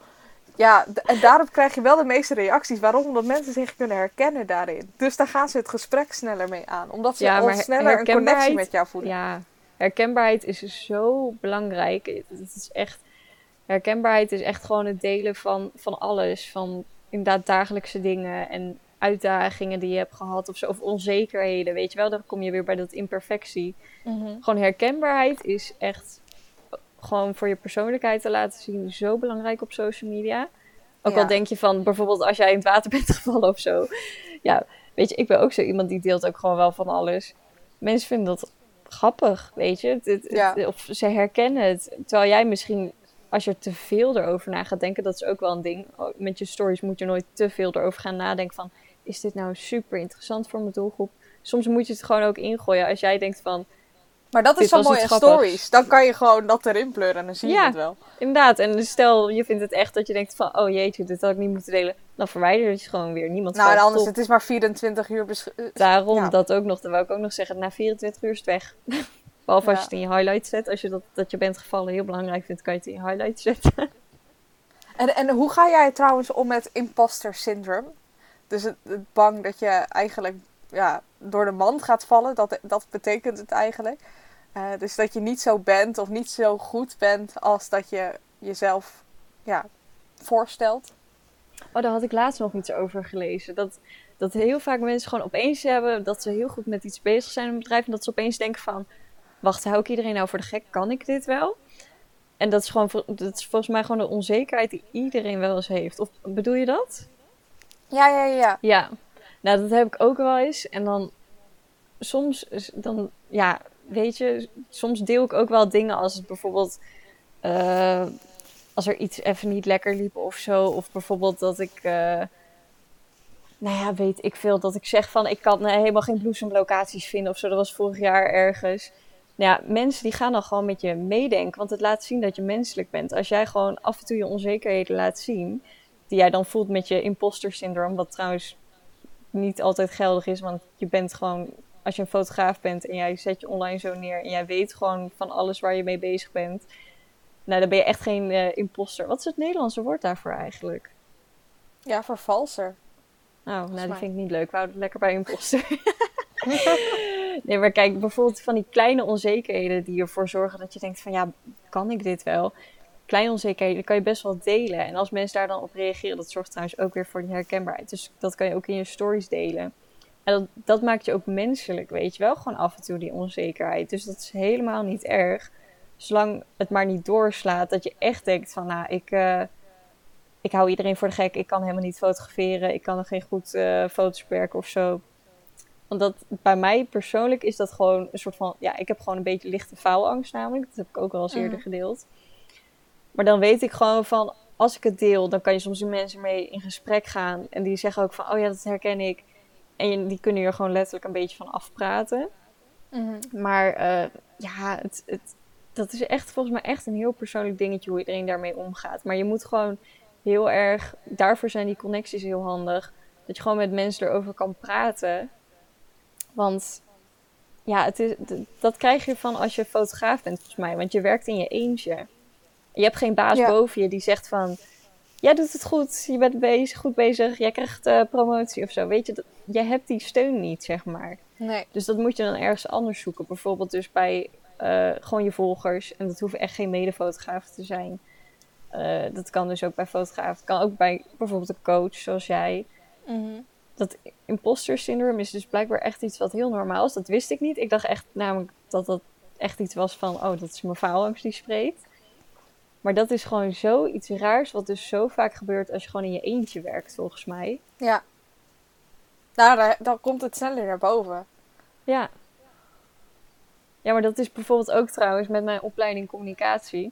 Ja, en daarop krijg je wel de meeste reacties. Waarom? Omdat mensen zich kunnen herkennen daarin. Dus daar gaan ze het gesprek sneller mee aan. Omdat ze ja, al sneller een connectie met jou voelen. Ja, herkenbaarheid is zo belangrijk. Het is echt... Herkenbaarheid is echt gewoon het delen van, van alles. Van inderdaad dagelijkse dingen en uitdagingen die je hebt gehad of zo. Of onzekerheden, weet je wel. Dan kom je weer bij dat imperfectie. Mhm. Gewoon herkenbaarheid is echt gewoon voor je persoonlijkheid te laten zien zo belangrijk op social media. Ook al denk je van bijvoorbeeld als jij in het water bent gevallen of zo. Ja, weet je, ik ben ook zo iemand die deelt ook gewoon wel van alles. Mensen vinden dat grappig, weet je. Het, of ze herkennen het. Terwijl jij misschien, als je te veel erover na gaat denken, dat is ook wel een ding. Oh, met je stories moet je nooit te veel erover gaan nadenken van... Is dit nou super interessant voor mijn doelgroep? Soms moet je het gewoon ook ingooien. Als jij denkt van, maar dat is zo mooi stories. Dan kan je gewoon dat erin pleuren en dan zie je het wel. inderdaad. En stel, je vindt het echt dat je denkt van... Oh jeetje, dit had ik niet moeten delen. Dan verwijder je het gewoon weer. Niemand Nou, en anders, het is maar 24 uur... Eh, Daarom, dat ook nog. Dat wou ik ook nog zeggen. Na 24 uur is het weg. Behalve als je het in je highlights zet. Als je dat, dat je bent gevallen heel belangrijk vindt, kan je het in je highlights zetten. En, en hoe ga jij trouwens om met imposter syndrome? Dus het, het bang dat je eigenlijk ja, door de mand gaat vallen. Dat, dat betekent het eigenlijk. Uh, dus dat je niet zo bent of niet zo goed bent als dat je jezelf ja, voorstelt. Oh, daar had ik laatst nog iets over gelezen. Dat, dat heel vaak mensen gewoon opeens hebben dat ze heel goed met iets bezig zijn in een bedrijf. En dat ze opeens denken van, wacht, hou ik iedereen nou voor de gek? Kan ik dit wel? En dat is, gewoon, dat is volgens mij gewoon de onzekerheid die iedereen wel eens heeft. Of bedoel je dat? Ja, ja, ja. Ja, nou dat heb ik ook wel eens. En dan soms, dan, ja, weet je, soms deel ik ook wel dingen als het bijvoorbeeld. Uh, als er iets even niet lekker liep of zo. Of bijvoorbeeld dat ik. Uh, nou ja, weet ik veel. Dat ik zeg van ik kan helemaal geen bloesemlocaties vinden of zo. Dat was vorig jaar ergens. Nou ja, mensen die gaan dan gewoon met je meedenken. Want het laat zien dat je menselijk bent. Als jij gewoon af en toe je onzekerheden laat zien. Die jij dan voelt met je imposter syndroom. Wat trouwens niet altijd geldig is. Want je bent gewoon als je een fotograaf bent en jij zet je online zo neer en jij weet gewoon van alles waar je mee bezig bent, nou, dan ben je echt geen uh, imposter. Wat is het Nederlandse woord daarvoor eigenlijk? Ja, vervalser. Oh, nou, die vind ik niet leuk. We houden lekker bij imposter. nee, maar kijk, bijvoorbeeld van die kleine onzekerheden die ervoor zorgen dat je denkt van ja, kan ik dit wel? Kleine onzekerheden kan je best wel delen. En als mensen daar dan op reageren, dat zorgt trouwens ook weer voor die herkenbaarheid. Dus dat kan je ook in je stories delen. En dat, dat maakt je ook menselijk, weet je wel. Gewoon af en toe die onzekerheid. Dus dat is helemaal niet erg. Zolang het maar niet doorslaat. Dat je echt denkt van, nou, ik, uh, ik hou iedereen voor de gek. Ik kan helemaal niet fotograferen. Ik kan nog geen goed uh, foto's werken of zo. Want dat, bij mij persoonlijk is dat gewoon een soort van... Ja, ik heb gewoon een beetje lichte faalangst namelijk. Dat heb ik ook al eens eerder mhm. gedeeld. Maar dan weet ik gewoon van... Als ik het deel, dan kan je soms die mensen mee in gesprek gaan. En die zeggen ook van, oh ja, dat herken ik. En die kunnen er gewoon letterlijk een beetje van afpraten. Mm Maar uh, ja, het, het, dat is echt volgens mij echt een heel persoonlijk dingetje hoe iedereen daarmee omgaat. Maar je moet gewoon heel erg, daarvoor zijn die connecties heel handig. Dat je gewoon met mensen erover kan praten. Want ja, het is, dat krijg je van als je fotograaf bent volgens mij. Want je werkt in je eentje. Je hebt geen baas boven je die zegt van jij doet het goed, je bent bezig, goed bezig, jij krijgt uh, promotie of zo. Weet je, dat, jij hebt die steun niet, zeg maar. Nee. Dus dat moet je dan ergens anders zoeken. Bijvoorbeeld dus bij uh, gewoon je volgers. En dat hoeven echt geen medefotografen te zijn. Uh, dat kan dus ook bij fotografen. Het kan ook bij bijvoorbeeld een coach zoals jij. Mm Dat imposter syndroom is dus blijkbaar echt iets wat heel normaal is. Dat wist ik niet. Ik dacht echt namelijk dat dat echt iets was van... Oh, dat is mijn faalangst die spreekt. Maar dat is gewoon zoiets raars, wat dus zo vaak gebeurt als je gewoon in je eentje werkt, volgens mij. Ja. Nou, dan, komt het sneller naar boven. Ja. Ja, maar dat is bijvoorbeeld ook trouwens met mijn opleiding communicatie.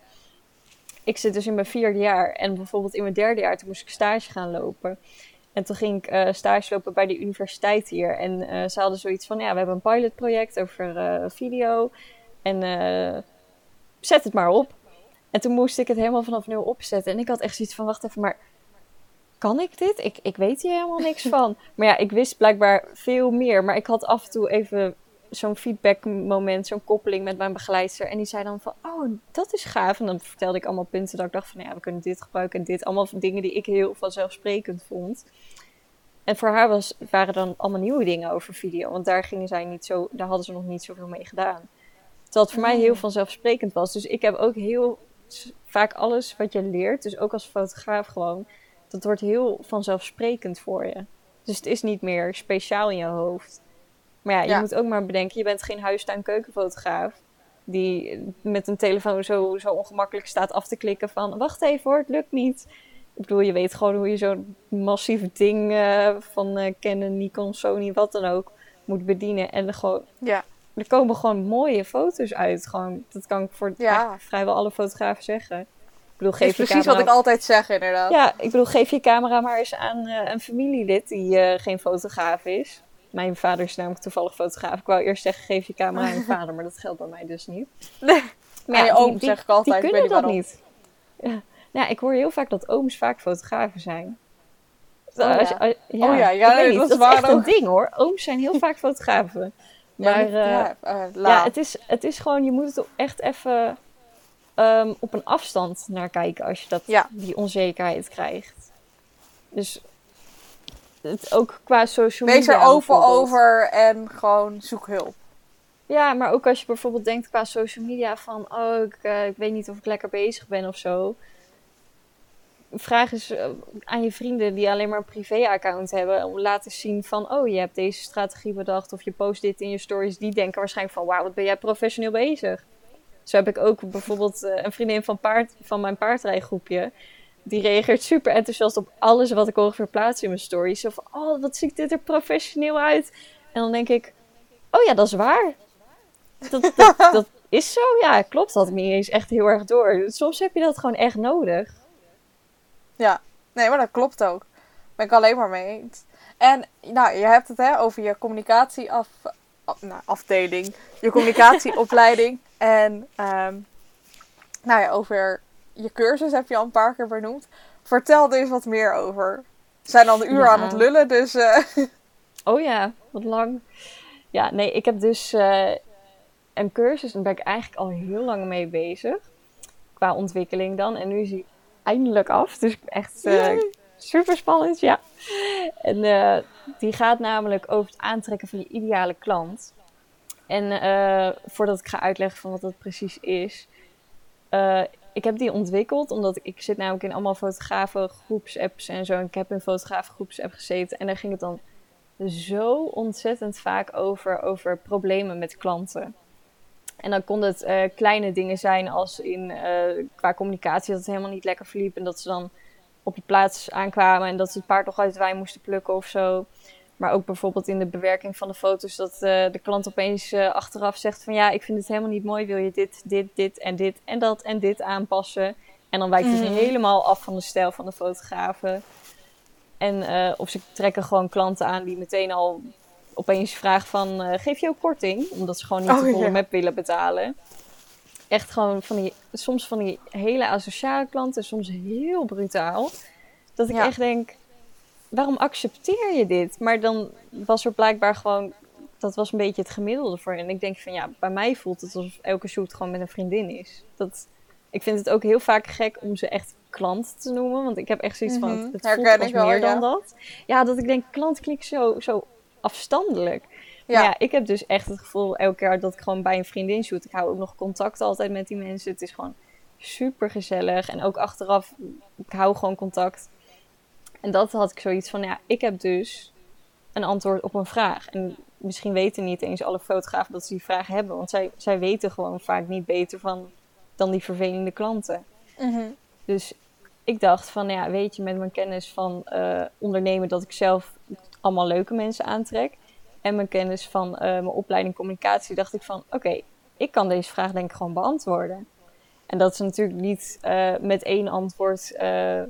Ik zit dus in mijn vierde jaar. En bijvoorbeeld in mijn derde jaar, toen moest ik stage gaan lopen. En toen ging ik uh, stage lopen bij de universiteit hier. En uh, ze hadden zoiets van, ja, we hebben een pilotproject over uh, video. En zet het maar op. En toen moest ik het helemaal vanaf nul opzetten. En ik had echt zoiets van, wacht even, maar kan ik dit? Ik, ik weet hier helemaal niks van. Maar ja, ik wist blijkbaar veel meer. Maar ik had af en toe even zo'n feedback-moment, zo'n koppeling met mijn begeleidster. En die zei dan van, oh, dat is gaaf. En dan vertelde ik allemaal punten dat ik dacht van, ja, we kunnen dit gebruiken en dit. Allemaal dingen die ik heel vanzelfsprekend vond. En voor haar was, waren dan allemaal nieuwe dingen over video. Want daar, gingen zij niet zo, daar hadden ze nog niet zoveel mee gedaan. Terwijl het voor mij heel mm. vanzelfsprekend was. Dus ik heb ook heel vaak alles wat je leert, dus ook als fotograaf gewoon, dat wordt heel vanzelfsprekend voor je. Dus het is niet meer speciaal in je hoofd. Maar ja, je moet ook maar bedenken, je bent geen huistuin-keukenfotograaf die met een telefoon zo, zo ongemakkelijk staat af te klikken van wacht even hoor, het lukt niet. Ik bedoel, je weet gewoon hoe je zo'n massief ding uh, van uh, Canon, Nikon, Sony, wat dan ook, moet bedienen. En gewoon, ja. Er komen gewoon mooie foto's uit. Gewoon, dat kan ik voor ja. vrijwel alle fotografen zeggen. Ik bedoel, geef is precies wat ik altijd zeg, inderdaad. Ja, ik bedoel, geef je camera maar eens aan uh, een familielid die geen fotograaf is. Mijn vader is namelijk toevallig fotograaf. Ik wou eerst zeggen, geef je camera aan je vader, maar dat geldt bij mij dus niet. Nee, maar ja, die, zeg ik altijd. Die kunnen dat niet. Ja. Ja, ik hoor heel vaak dat ooms vaak fotografen zijn. Oh, ja. ja. oh ja, ja dat, is, dat is echt een ding hoor. Ooms zijn heel vaak fotografen. Maar ja, uh, ja, het, is, het is gewoon, je moet het echt even um, op een afstand naar kijken als je dat, die onzekerheid krijgt. Dus het, ook qua social media. Wees er open over en gewoon zoek hulp. Ja, maar ook als je bijvoorbeeld denkt qua social media van, oh, ik, uh, ik weet niet of ik lekker bezig ben of zo vraag eens eh, aan je vrienden die alleen maar een privé-account hebben. Om laten zien van, oh, je hebt deze strategie bedacht. Of je post dit in je stories. Die denken waarschijnlijk van, wauw, wat ben jij professioneel bezig. Zo heb ik ook bijvoorbeeld uh, een vriendin van, paard, van mijn paardrijgroepje. Die reageert super enthousiast op alles wat ik ongeveer plaats in mijn stories. Zo van, oh, wat ziet dit er professioneel uit. En dan denk ik, oh ja, dat is waar. Dat, dat, dat is zo, ja, klopt. Dat ik niet eens echt heel erg door. Soms heb je dat gewoon echt nodig. Ja, nee, maar dat klopt ook. Ben ik alleen maar mee eens. En nou, je hebt het hè, over je communicatieaf, nou, afdeling, je communicatieopleiding. en um, nou ja, over je cursus heb je al een paar keer benoemd. Vertel er eens wat meer over. We zijn al een uur aan het lullen, dus. Uh... Oh ja, wat lang. Ja, nee, ik heb dus uh, een cursus en daar ben ik eigenlijk al heel lang mee bezig. Qua ontwikkeling dan. En nu is hij eindelijk af. Dus echt uh, super spannend, ja. En uh, die gaat namelijk over het aantrekken van je ideale klant. En uh, voordat ik ga uitleggen van wat dat precies is. ik heb die ontwikkeld omdat ik, zit namelijk in allemaal fotografen groepsapps en zo. En ik heb in fotografen groepsapp gezeten. En daar ging het dan zo ontzettend vaak over, over problemen met klanten. En dan kon het uh, kleine dingen zijn als in uh, qua communicatie dat het helemaal niet lekker verliep. En dat ze dan op de plaats aankwamen en dat ze het paard nog uit de wijn moesten plukken of zo. Maar ook bijvoorbeeld in de bewerking van de foto's dat uh, de klant opeens achteraf zegt van ja, ik vind het helemaal niet mooi. Wil je dit, dit, dit en dit en dat en dit aanpassen? En dan wijkt het mm. helemaal af van de stijl van de fotografen. En of ze trekken gewoon klanten aan die meteen al opeens vraag van, uh, geef je ook korting? Omdat ze gewoon niet oh, de volle map willen betalen. Echt gewoon van die, soms van die hele asociale klanten, soms heel brutaal. Dat ik echt denk, waarom accepteer je dit? Maar dan was er blijkbaar gewoon, dat was een beetje het gemiddelde voor. En ik denk van, ja, bij mij voelt het alsof elke shoot gewoon met een vriendin is. Dat, ik vind het ook heel vaak gek om ze echt klant te noemen. Want ik heb echt zoiets van, mhm. het voelt als meer dan dat. Ja, dat ik denk, klant klinkt zo, zo afstandelijk. Ja. ja, ik heb dus echt het gevoel elke keer dat ik gewoon bij een vriendin shoot. Ik hou ook nog contact altijd met die mensen. Het is gewoon super gezellig. En ook achteraf, ik hou gewoon contact. En dat had ik zoiets van, ja, ik heb dus een antwoord op een vraag. En misschien weten niet eens alle fotografen dat ze die vraag hebben. Want zij, zij weten gewoon vaak niet beter van dan die vervelende klanten. Mhm. Dus ik dacht van, ja, weet je, met mijn kennis van uh, ondernemen dat ik zelf allemaal leuke mensen aantrek. En mijn kennis van uh, mijn opleiding communicatie dacht ik van oké, ik kan deze vraag denk ik gewoon beantwoorden. En dat is natuurlijk niet uh, met één antwoord, uh,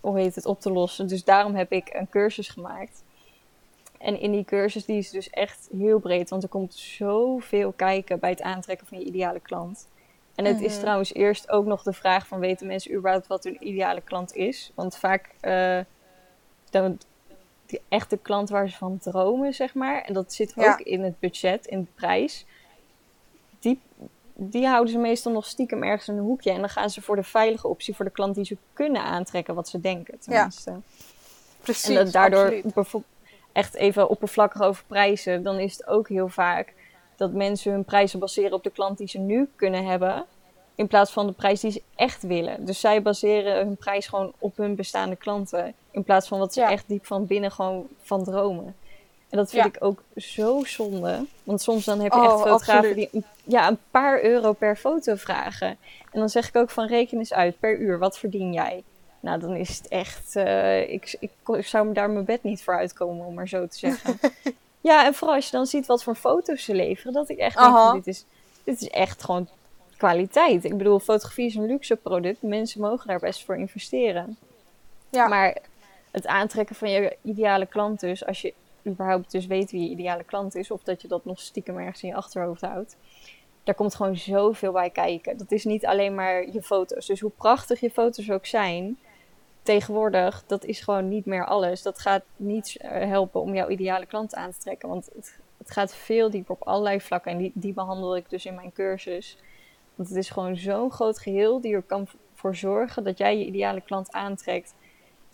hoe heet het, op te lossen. Dus daarom heb ik een cursus gemaakt. En in die cursus die is dus echt heel breed, want er komt zoveel kijken bij het aantrekken van je ideale klant. En het is Mhm. trouwens eerst ook nog de vraag van weten mensen überhaupt wat hun ideale klant is? Want vaak eh, dan die echte klant waar ze van dromen, zeg maar. En dat zit Ja. ook in het budget, in de prijs. Die, die houden ze meestal nog stiekem ergens in een hoekje. En dan gaan ze voor de veilige optie, voor de klant die ze kunnen aantrekken, wat ze denken tenminste. Precies, En dat daardoor bijvoorbeeld echt even oppervlakkig over prijzen, dan is het ook heel vaak dat mensen hun prijzen baseren op de klant die ze nu kunnen hebben, in plaats van de prijs die ze echt willen. Dus zij baseren hun prijs gewoon op hun bestaande klanten, in plaats van wat ze Ja. echt diep van binnen gewoon van dromen. En dat vind Ja. ik ook zo zonde. Want soms dan heb je Oh, echt fotografen absoluut. die een, ja, een paar euro per foto vragen. En dan zeg ik ook van reken eens uit per uur, wat verdien jij? Nou, dan is het echt. eh, ik, ik, ik zou me daar mijn bed niet voor uitkomen, om maar zo te zeggen. ja, en vooral als je dan ziet wat voor foto's ze leveren, dat ik echt denk: dit, is, dit is echt gewoon kwaliteit. Ik bedoel, fotografie is een luxe product. Mensen mogen daar best voor investeren. Ja. Maar het aantrekken van je ideale klant, dus als je überhaupt dus weet wie je ideale klant is, of dat je dat nog stiekem ergens in je achterhoofd houdt. Daar komt gewoon zoveel bij kijken. Dat is niet alleen maar je foto's. Dus hoe prachtig je foto's ook zijn, tegenwoordig, dat is gewoon niet meer alles. Dat gaat niet eh, helpen om jouw ideale klant aan te trekken. Want het, het gaat veel dieper op allerlei vlakken. En die, die behandel ik dus in mijn cursus. Want het is gewoon zo'n groot geheel die er kan voor zorgen dat jij je ideale klant aantrekt.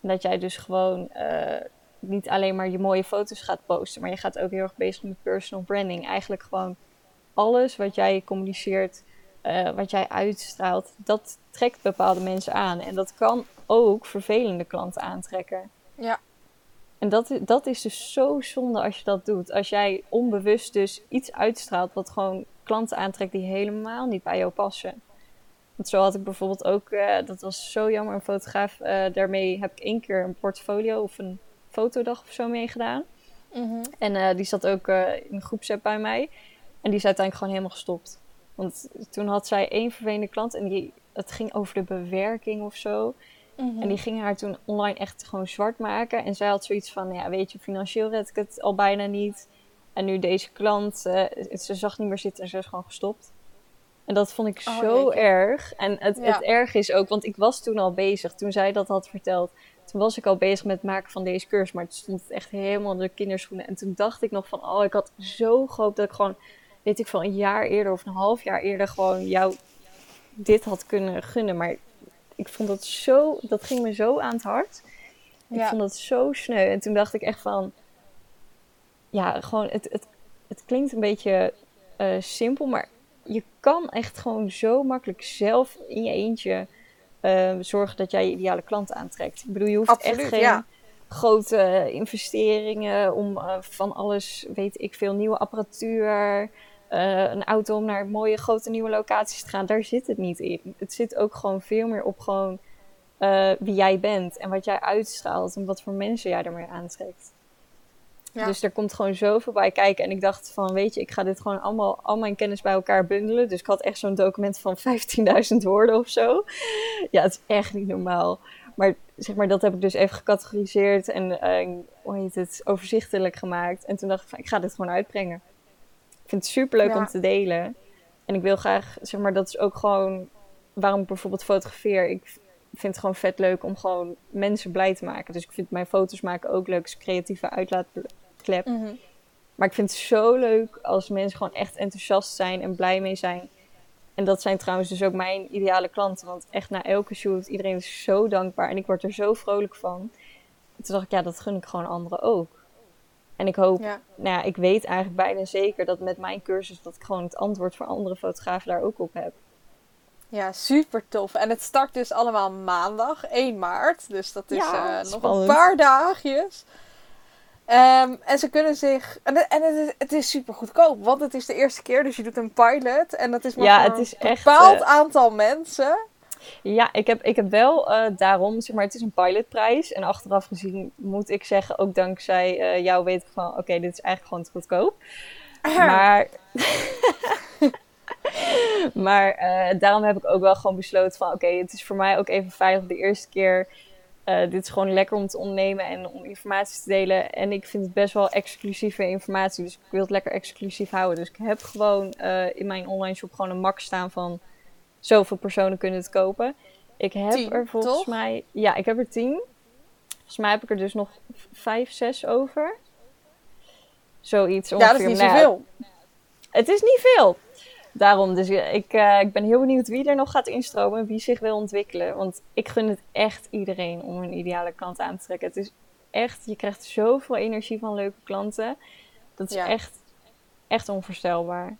En dat jij dus gewoon eh, niet alleen maar je mooie foto's gaat posten, maar je gaat ook heel erg bezig met personal branding. Eigenlijk gewoon alles wat jij communiceert, eh, wat jij uitstraalt, dat trekt bepaalde mensen aan. En dat kan ook vervelende klanten aantrekken. Ja. En dat, dat is dus zo zonde als je dat doet. Als jij onbewust dus iets uitstraalt wat gewoon klanten aantrekt die helemaal niet bij jou passen. Want zo had ik bijvoorbeeld ook, eh, dat was zo jammer, een fotograaf. eh, daarmee heb ik één keer een portfolio of een fotodag of zo meegedaan. Mhm. En eh, die zat ook in een groepsapp bij mij. En die is uiteindelijk gewoon helemaal gestopt. Want toen had zij één vervelende klant en die, het ging over de bewerking of zo. Mhm. En die ging haar toen online echt gewoon zwart maken. En zij had zoiets van, ja weet je, financieel red ik het al bijna niet. En nu deze klant, ze zag niet meer zitten en ze is gewoon gestopt. En dat vond ik Oh, zo erg. En het, Ja. het erg is ook, want ik was toen al bezig, toen zij dat had verteld. Toen was ik al bezig met het maken van deze cursus, maar toen stond het echt helemaal in de kinderschoenen. En toen dacht ik nog van, oh, ik had zo gehoopt dat ik gewoon, weet ik veel, een jaar eerder of een half jaar eerder gewoon jou dit had kunnen gunnen. Maar ik vond dat zo, dat ging me zo aan het hart. Ik vond dat zo sneu. En toen dacht ik echt van, ja, gewoon, het, het, het klinkt een beetje eh, simpel, maar je kan echt gewoon zo makkelijk zelf in je eentje eh, zorgen dat jij je ideale klant aantrekt. Ik bedoel, je hoeft Absoluut, echt geen ja. grote investeringen om eh, van alles, weet ik veel, nieuwe apparatuur, eh, een auto om naar mooie grote nieuwe locaties te gaan. Daar zit het niet in. Het zit ook gewoon veel meer op gewoon wie jij bent en wat jij uitstraalt en wat voor mensen jij ermee aantrekt. Ja. Dus er komt gewoon zoveel bij kijken. En ik dacht van, weet je, ik ga dit gewoon allemaal, al mijn kennis bij elkaar bundelen. Dus ik had echt zo'n document van 15.000 woorden of zo. Ja, het is echt niet normaal. Maar zeg maar, dat heb ik dus even gecategoriseerd en, eh, hoe heet het, overzichtelijk gemaakt. En toen dacht ik van, ik ga dit gewoon uitbrengen. Ik vind het super leuk Ja. om te delen. En ik wil graag, zeg maar, dat is ook gewoon waarom ik bijvoorbeeld fotografeer. Ik vind het gewoon vet leuk om gewoon mensen blij te maken. Dus ik vind mijn foto's maken ook leuk. als creatieve uitlaatklep. Mhm. Maar ik vind het zo leuk als mensen gewoon echt enthousiast zijn en blij mee zijn. En dat zijn trouwens dus ook mijn ideale klanten. Want echt na elke shoot, iedereen is zo dankbaar. En ik word er zo vrolijk van. En toen dacht ik, ja, dat gun ik gewoon anderen ook. En ik hoop, Ja. nou ja, ik weet eigenlijk bijna zeker dat met mijn cursus... dat ik gewoon het antwoord voor andere fotografen daar ook op heb. Ja, super tof. En het start dus allemaal maandag, 1 maart. Dus dat is Ja, eh, nog een paar dagjes. Ehm, en ze kunnen zich. En, het- en het, is, het is super goedkoop, want het is de eerste keer. Dus je doet een pilot. En dat is maar Ja, voor het is een echt, bepaald eh, aantal mensen. Ja, ik heb, ik heb wel eh, daarom, zeg maar, het is een pilotprijs. En achteraf gezien moet ik zeggen, ook dankzij eh, jou weet ik van, oké, dit is eigenlijk gewoon te goedkoop. Maar, maar daarom heb ik ook wel gewoon besloten van, oké, het is voor mij ook even veilig de eerste keer. Eh, dit is gewoon lekker om te ondernemen en om informatie te delen. En ik vind het best wel exclusieve informatie, dus ik wil het lekker exclusief houden. Dus ik heb gewoon eh, in mijn online shop gewoon een max staan van zoveel personen kunnen het kopen. Ik heb Tien, er volgens toch? mij... Ja, ik heb er tien. Volgens mij heb ik er dus nog vijf, zes over. Zoiets Ja, ongeveer. dat is niet Nou ja, zoveel. het is niet veel. Daarom, dus ik, eh, ik ben heel benieuwd wie er nog gaat instromen en wie zich wil ontwikkelen. Want ik gun het echt iedereen om een ideale klant aan te trekken. Het is echt, je krijgt zoveel energie van leuke klanten. Dat is Ja. echt, echt onvoorstelbaar.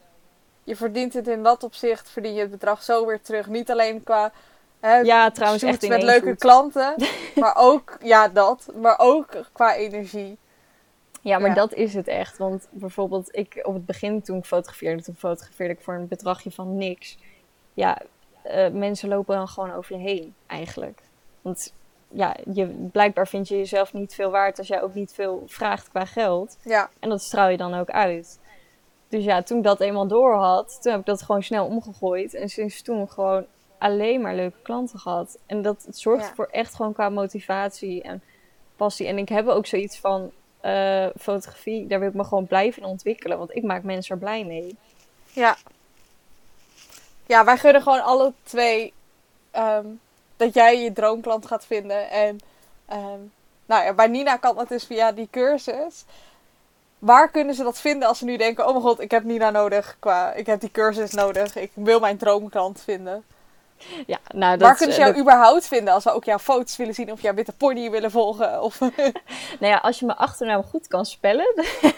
Je verdient het in dat opzicht, verdien je het bedrag zo weer terug. Niet alleen qua hè, Ja, trouwens echt met leuke klanten, maar ook, ja dat, maar ook qua energie. Ja, maar Ja. dat is het echt. Want bijvoorbeeld, ik op het begin toen ik fotografeerde, toen fotografeerde ik voor een bedragje van niks. Ja, eh, mensen lopen dan gewoon over je heen eigenlijk. Want ja, je, blijkbaar vind je jezelf niet veel waard als jij ook niet veel vraagt qua geld. Ja, En dat straal je dan ook uit. Dus ja, toen ik dat eenmaal door had, toen heb ik dat gewoon snel omgegooid. En sinds toen gewoon alleen maar leuke klanten gehad. En dat zorgt Ja. voor echt gewoon qua motivatie en passie. En ik heb ook zoiets van eh, fotografie, daar wil ik me gewoon blijven ontwikkelen. Want ik maak mensen er blij mee. ja. Ja, wij gunnen gewoon alle twee ehm, dat jij je droomklant gaat vinden. En ehm, nou ja, bij Nina kan dat dus via die cursus. Waar kunnen ze dat vinden als ze nu denken: oh mijn god, ik heb Nina nodig. Qua, ik heb die cursus nodig. Ik wil mijn droomklant vinden. Ja, nou, dat, Waar kunnen ze eh, jou überhaupt vinden als ze ook jouw foto's willen zien of jouw witte pony willen volgen? Of... Nou ja, als je mijn achternaam goed kan spellen,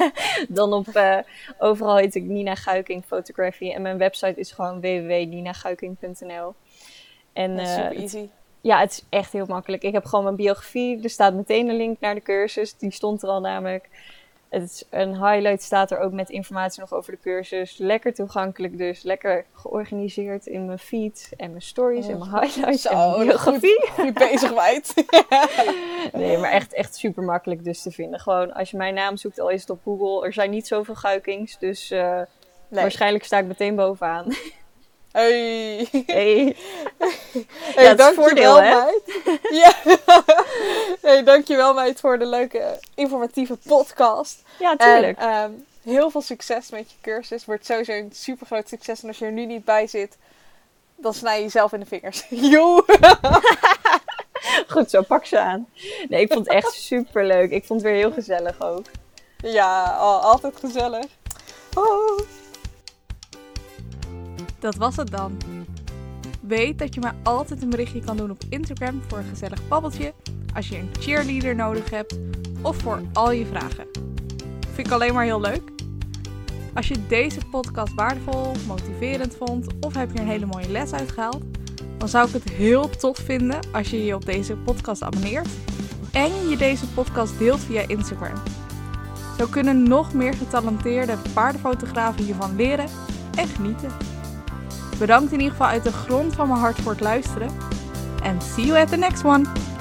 dan op eh, overal heet ik Nina Guiking Photography. En mijn website is gewoon www.ninaguiking.nl. En Dat is eh, super easy. ja, het is echt heel makkelijk. Ik heb gewoon mijn biografie. Er staat meteen een link naar de cursus. Die stond er al namelijk. Het is een highlight staat er ook met informatie nog over de cursus. Lekker toegankelijk dus. Lekker georganiseerd in mijn feed en mijn stories en mijn highlights en mijn Zo, goed, biografie. goed bezig, meid. Nee, maar echt, echt super makkelijk dus te vinden. Gewoon als je mijn naam zoekt, al is het op Google. Er zijn niet zoveel guikings, dus eh, Nee. waarschijnlijk sta ik meteen bovenaan. Hey. Hey. Hey, Ja, dankjewel, voordeel, hè? meid. Ja. hey, dankjewel, meid, voor de leuke, informatieve podcast. Ja, tuurlijk. En ehm, heel veel succes met je cursus. Wordt sowieso een super groot succes. En als je er nu niet bij zit, dan snij je jezelf in de vingers. Joe. Goed zo, pak ze aan. Nee, ik vond het echt super leuk. Ik vond het weer heel gezellig ook. Ja, al- altijd gezellig. Oh. Dat was het dan. Weet dat je mij altijd een berichtje kan doen op Instagram voor een gezellig babbeltje. Als je een cheerleader nodig hebt of voor al je vragen. Vind ik alleen maar heel leuk. Als je deze podcast waardevol, motiverend vond of heb je een hele mooie les uitgehaald, dan zou ik het heel tof vinden als je je op deze podcast abonneert en je deze podcast deelt via Instagram. Zo kunnen nog meer getalenteerde paardenfotografen hiervan leren en genieten. Bedankt in ieder geval uit de grond van mijn hart voor het luisteren. En see you at the next one!